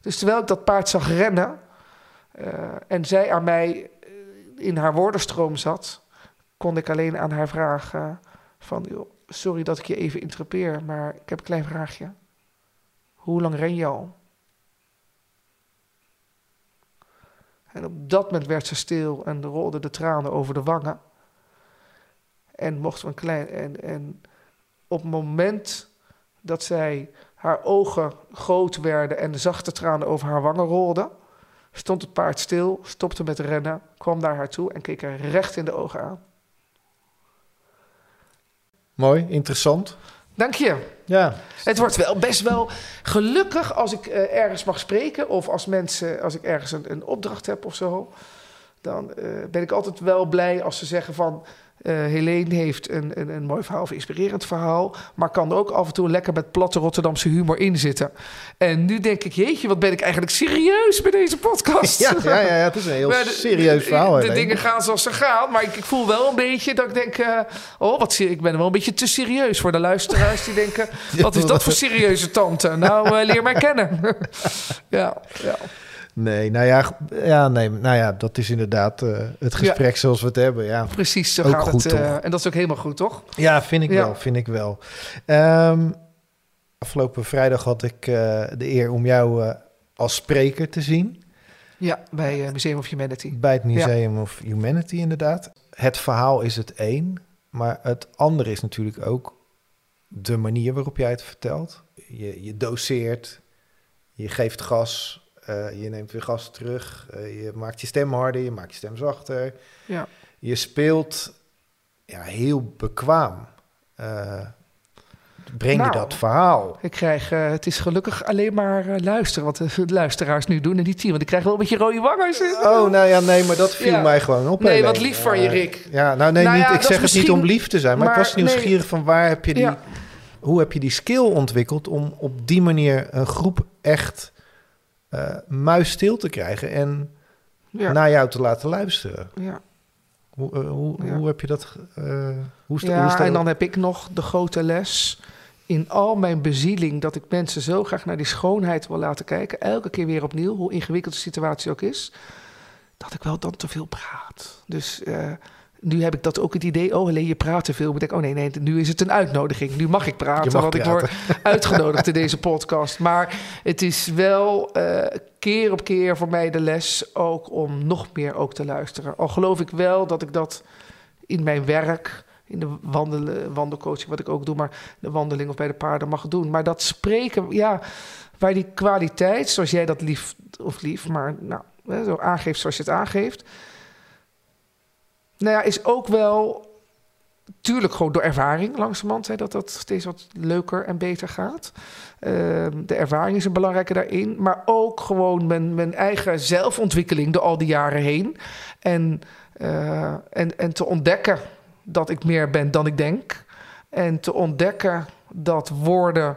dus terwijl ik dat paard zag rennen uh, en zij aan mij in haar woordenstroom zat, kon ik alleen aan haar vragen van, joh, sorry dat ik je even interrupeer, maar ik heb een klein vraagje. Hoe lang ren je al? En op dat moment werd ze stil en rolden de tranen over de wangen. En mocht een klein. En, en op het moment dat zij haar ogen groot werden en de zachte tranen over haar wangen rolden, stond het paard stil, stopte met rennen, kwam naar haar toe en keek haar recht in de ogen aan. Mooi, interessant. Dank je. Ja. Het wordt wel best wel gelukkig als ik uh, ergens mag spreken of als mensen, als ik ergens een, een opdracht heb of zo. Dan uh, ben ik altijd wel blij als ze zeggen van Helene heeft een, een, een, mooi verhaal of inspirerend verhaal, maar kan er ook af en toe lekker met platte Rotterdamse humor in zitten. En nu denk ik, jeetje, wat ben ik eigenlijk serieus bij deze podcast. (laughs) Ja, ja, ja, het is een heel de, serieus verhaal. De, de, de dingen gaan zoals ze gaan, maar ik, ik, voel wel een beetje dat ik denk, uh, oh, wat ik ben wel een beetje te serieus voor de luisteraars die denken, (laughs) wat is dat voor serieuze tante? Nou, uh, leer mij kennen. (laughs) ja, ja. Nee, nou ja, ja, nee, nou ja, dat is inderdaad uh, het gesprek ja. zoals we het hebben. Ja. Precies, zo ook gaat goed, het. Uh, en dat is ook helemaal goed, toch? Ja, vind ik ja. wel, vind ik wel. Um, afgelopen vrijdag had ik uh, de eer om jou als spreker te zien. Ja, bij Museum of Humanity. Bij het Museum of Humanity, inderdaad. Het verhaal is het één, maar het andere is natuurlijk ook de manier waarop jij het vertelt. Je, je doseert, je geeft gas, uh, je neemt weer gas terug. Uh, je maakt je stem harder, je maakt je stem zachter. Ja. Je speelt ja, heel bekwaam. Uh, breng nou, je dat verhaal? Ik krijg, het is gelukkig alleen maar luisteren wat de (laughs) luisteraars nu doen en niet zien. Want ik krijg wel een beetje rode wangen. Oh, nou ja, nee, maar dat viel ja. mij gewoon op. Nee, wat lief van je, Rick. Ja, nou nee, nou niet, ja, ik zeg het niet om lief te zijn, maar, maar ik was nieuwsgierig nee. van waar heb je die... Hoe heb je die skill ontwikkeld om op die manier een groep echt uh, muis stil te krijgen en ja. naar jou te laten luisteren. Ja. Hoe, uh, hoe, ja. hoe heb je dat? Uh, hoe ja, hoe en dan heb ik nog de grote les in al mijn bezieling dat ik mensen zo graag naar die schoonheid wil laten kijken, elke keer weer opnieuw, hoe ingewikkeld de situatie ook is, dat ik wel dan te veel praat. Dus nu heb ik dat ook het idee, oh alleen je praat te veel. Ik denk, oh nee, nee, nu is het een uitnodiging. Nu mag ik praten, mag want praten. ik word (laughs) uitgenodigd in deze podcast. Maar het is wel uh, keer op keer voor mij de les ook om nog meer ook te luisteren. Al geloof ik wel dat ik dat in mijn werk, in de wandelen, wandelcoaching, wat ik ook doe, maar de wandeling of bij de paarden mag doen. Maar dat spreken, ja, waar die kwaliteit, zoals jij dat lief of lief, maar nou, zo aangeeft zoals je het aangeeft nou ja, is ook wel tuurlijk gewoon door ervaring langzamerhand... Hè, dat dat steeds wat leuker en beter gaat. Uh, de ervaring is een belangrijke daarin. Maar ook gewoon mijn, eigen zelfontwikkeling door al die jaren heen. En, uh, en, en te ontdekken dat ik meer ben dan ik denk. En te ontdekken dat woorden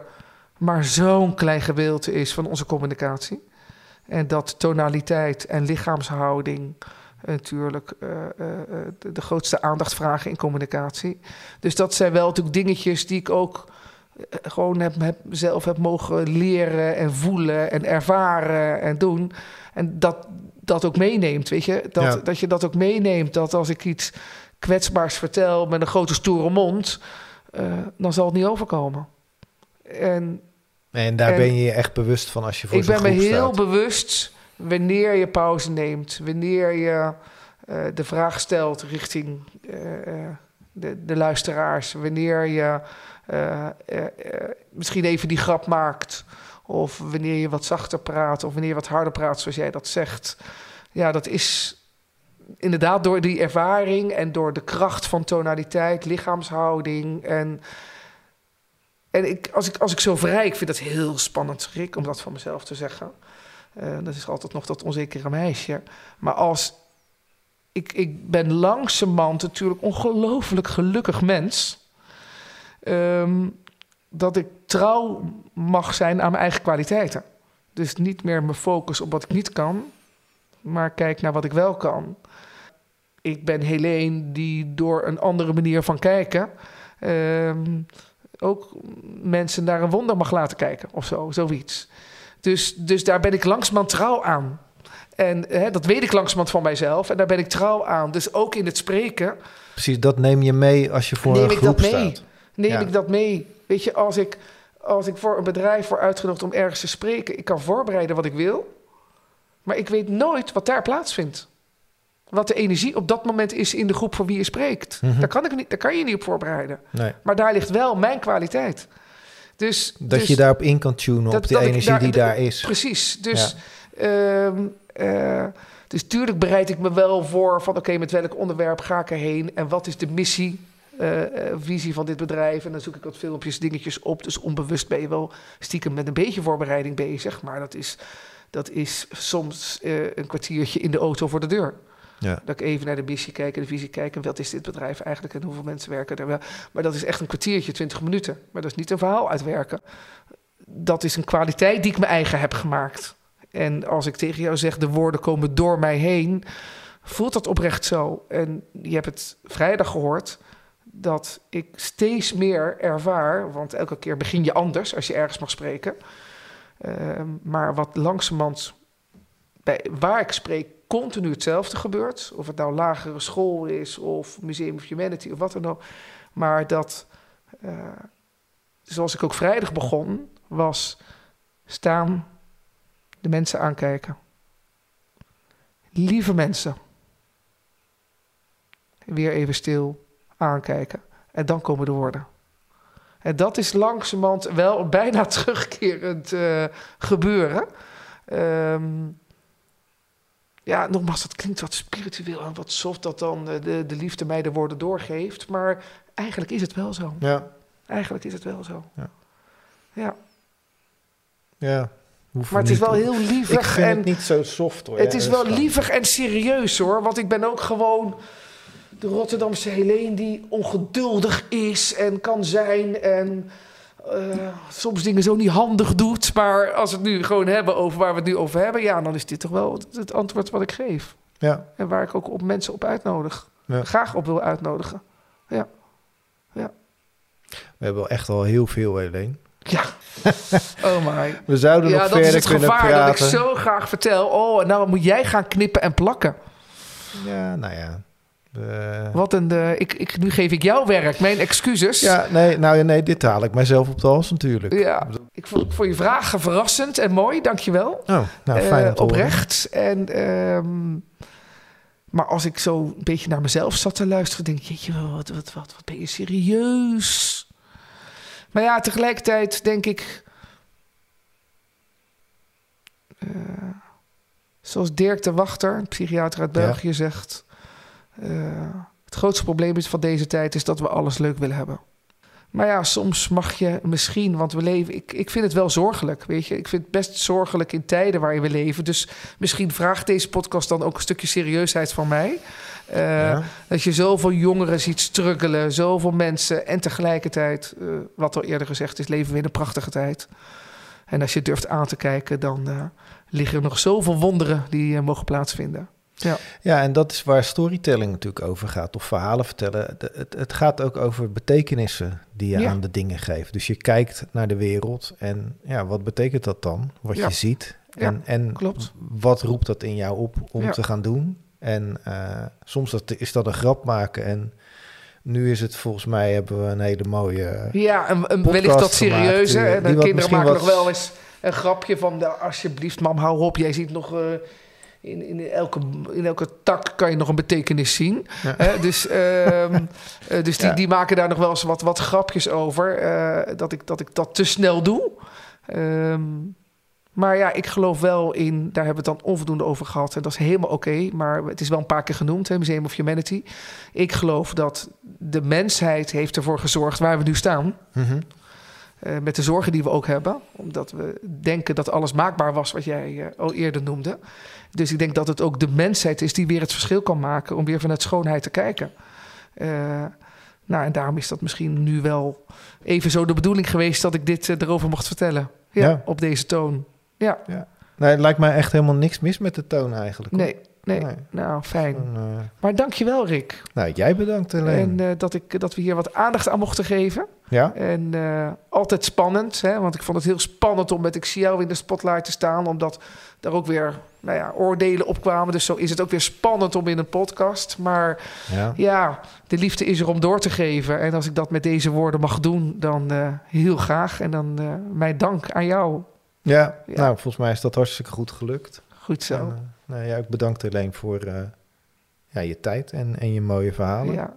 maar zo'n klein gedeelte is van onze communicatie. En dat tonaliteit en lichaamshouding natuurlijk uh, uh, de, de, grootste aandacht vragen in communicatie. Dus dat zijn wel natuurlijk dingetjes die ik ook gewoon heb, heb, zelf heb mogen leren en voelen en ervaren en doen. En dat dat ook meeneemt, weet je? Dat, ja. dat je dat ook meeneemt. Dat als ik iets kwetsbaars vertel met een grote stoere mond, dan zal het niet overkomen. En, en daar en, ben je je echt bewust van als je voor Ik ben me heel bewust wanneer je pauze neemt, wanneer je uh, de vraag stelt richting uh, de, de, luisteraars, wanneer je misschien even die grap maakt, of wanneer je wat zachter praat, of wanneer je wat harder praat, zoals jij dat zegt. Ja, dat is inderdaad door die ervaring en door de kracht van tonaliteit, lichaamshouding en... En ik, als, ik, als ik zo vrij, ik vind dat heel spannend, Rick, om dat van mezelf te zeggen. Uh, dat is altijd nog dat onzekere meisje. Maar als ik, ik ben langzamerhand natuurlijk ongelooflijk gelukkig mens. Um, dat ik trouw mag zijn aan mijn eigen kwaliteiten. Dus niet meer me focus op wat ik niet kan, maar kijk naar wat ik wel kan. Ik ben Helene die door een andere manier van kijken um, ook mensen naar een wonder mag laten kijken of zo, zoiets. Dus, dus daar ben ik langzamerhand trouw aan. En hè, dat weet ik langzamerhand van mijzelf en daar ben ik trouw aan. Dus ook in het spreken. Precies, dat neem je mee als je voor neem een groep ik dat mee. staat. Neem ik dat mee. Weet je, als ik, als ik voor een bedrijf word uitgenodigd om ergens te spreken, ik kan voorbereiden wat ik wil, maar ik weet nooit wat daar plaatsvindt. Wat de energie op dat moment is in de groep voor wie je spreekt. Mhm. daar, kan ik niet, daar kan je niet op voorbereiden. Nee. Maar daar ligt wel mijn kwaliteit. Dus, dat dus je daarop in kan tunen, op de energie die daar is. Precies. Dus, ehm, eh, dus tuurlijk bereid ik me wel voor van... oké, met welk onderwerp ga ik erheen... en wat is de missie, uh, visie van dit bedrijf... en dan zoek ik wat filmpjes, dingetjes op. Dus onbewust ben je wel stiekem met een beetje voorbereiding bezig... maar dat is, dat is soms een kwartiertje in de auto voor de deur. Ja. Dat ik even naar de missie kijk en de visie kijk. En wat is dit bedrijf eigenlijk en hoeveel mensen werken er wel. Maar dat is echt een kwartiertje, twintig minuten. Maar dat is niet een verhaal uitwerken. Dat is een kwaliteit die ik mijn eigen heb gemaakt. En als ik tegen jou zeg, de woorden komen door mij heen, voelt dat oprecht zo. En je hebt het vrijdag gehoord dat ik steeds meer ervaar, want elke keer begin je anders als je ergens mag spreken. Uh, maar wat langzamerhand bij waar ik spreek continu hetzelfde gebeurt. Of het nou lagere school is of Museum of Humanity of wat dan ook. Maar dat, uh, zoals ik ook vrijdag begon, was staan, de mensen aankijken. Lieve mensen. Weer even stil aankijken. En dan komen de woorden. En dat is langzamerhand wel bijna (laughs) terugkerend uh, gebeuren. Um, ja, nogmaals, dat klinkt wat spiritueel en wat soft dat dan eh, de, de liefde mij de woorden doorgeeft. Maar eigenlijk is het wel zo. Ja. Eigenlijk is het wel zo. Ja. Ja. ja maar het is wel heel lievig. Ik vind en het niet zo soft hoor. Het is wel lievig en serieus hoor. Want ik ben ook gewoon de Rotterdamse Helene die ongeduldig is en kan zijn. En uh, soms dingen zo niet handig doet. Maar als we het nu gewoon hebben over waar we het nu over hebben, ja, dan is dit toch wel het antwoord wat ik geef. Ja. En waar ik ook op mensen op uitnodig. Ja. Graag op wil uitnodigen. Ja. ja. We hebben echt al heel veel, Helene. Ja. (laughs) Oh my. We zouden nog verder kunnen praten. Ja, dat is het gevaar dat ik zo graag vertel. Oh, nou moet jij gaan knippen en plakken. Ja, nou ja. Wat een... De, ik, ik, nu geef ik jouw werk. Mijn excuses. Ja, nee, nou, nee, dit haal ik mijzelf op de hals natuurlijk. Ja, ik vond, voor je vragen verrassend en mooi. Dankjewel. Oh, nou, fijn uh, Oprecht. En... Um, maar als ik zo een beetje naar mezelf zat te luisteren, denk ik, jeetje, wat, wat, wat, wat ben je serieus? Maar ja, tegelijkertijd denk ik, zoals Dirk de Wachter, een psychiater uit België, ja. zegt, het grootste probleem is van deze tijd is dat we alles leuk willen hebben. Maar ja, soms mag je misschien, want we leven. Ik, ik vind het wel zorgelijk, weet je. Ik vind het best zorgelijk in tijden waarin we leven. Dus misschien vraagt deze podcast dan ook een stukje serieusheid van mij. Uh, ja. Dat je zoveel jongeren ziet struggelen, zoveel mensen. En tegelijkertijd, uh, wat al eerder gezegd is, leven we in een prachtige tijd. En als je durft aan te kijken, dan uh, liggen er nog zoveel wonderen die mogen plaatsvinden. Ja. ja, en dat is waar storytelling natuurlijk over gaat, of verhalen vertellen. Het, het gaat ook over betekenissen die je aan de dingen geeft. Dus je kijkt naar de wereld en ja, wat betekent dat dan? Wat je ziet. En, en klopt. wat roept dat in jou op om te gaan doen? En uh, soms dat, is dat een grap maken en nu is het volgens mij hebben we een hele mooie. Ja, en, en wellicht dat serieuze. en de kinderen maken nog wel eens een grapje van: de, alsjeblieft, mam, hou op. Jij ziet nog. Uh, in, in, elke, in elke tak kan je nog een betekenis zien. Hè? Dus, um, (laughs) dus die, die maken daar nog wel eens wat, wat grapjes over. Uh, dat, ik, dat ik dat te snel doe. Um, Maar ja, ik geloof wel in, daar hebben we het dan onvoldoende over gehad. En dat is helemaal oké, maar het is wel een paar keer genoemd, hè, Museum of Humanity. Ik geloof dat de mensheid heeft ervoor gezorgd waar we nu staan. Mhm. Eh, met de zorgen die we ook hebben. Omdat we denken dat alles maakbaar was wat jij eh, al eerder noemde. Dus ik denk dat het ook de mensheid is die weer het verschil kan maken om weer vanuit schoonheid te kijken. Eh, nou, en daarom is dat misschien nu wel even zo de bedoeling geweest dat ik dit erover mocht vertellen. Ja, Ja. op deze toon. Ja, Nee, het lijkt mij echt helemaal niks mis met de toon eigenlijk. hoor. nee, nee. Nee. Nou, fijn. Gewoon, eh, Maar dankjewel, Rick. nou, jij bedankt alleen. En eh, dat, ik, dat we hier wat aandacht aan mochten geven. ja? En eh, altijd spannend, hè? want ik vond het heel spannend om met Ik zie jou in de spotlight te staan, omdat daar ook weer nou ja, oordelen opkwamen. Dus zo is het ook weer spannend om in een podcast. Maar ja. ja, de liefde is er om door te geven. En als ik dat met deze woorden mag doen, dan heel graag. En dan mijn dank aan jou. Ja, Ja. nou, volgens mij is dat hartstikke goed gelukt. Goed zo. En, nou, ja, ook bedankt alleen voor eh, ja, je tijd en, en je mooie verhalen. ja.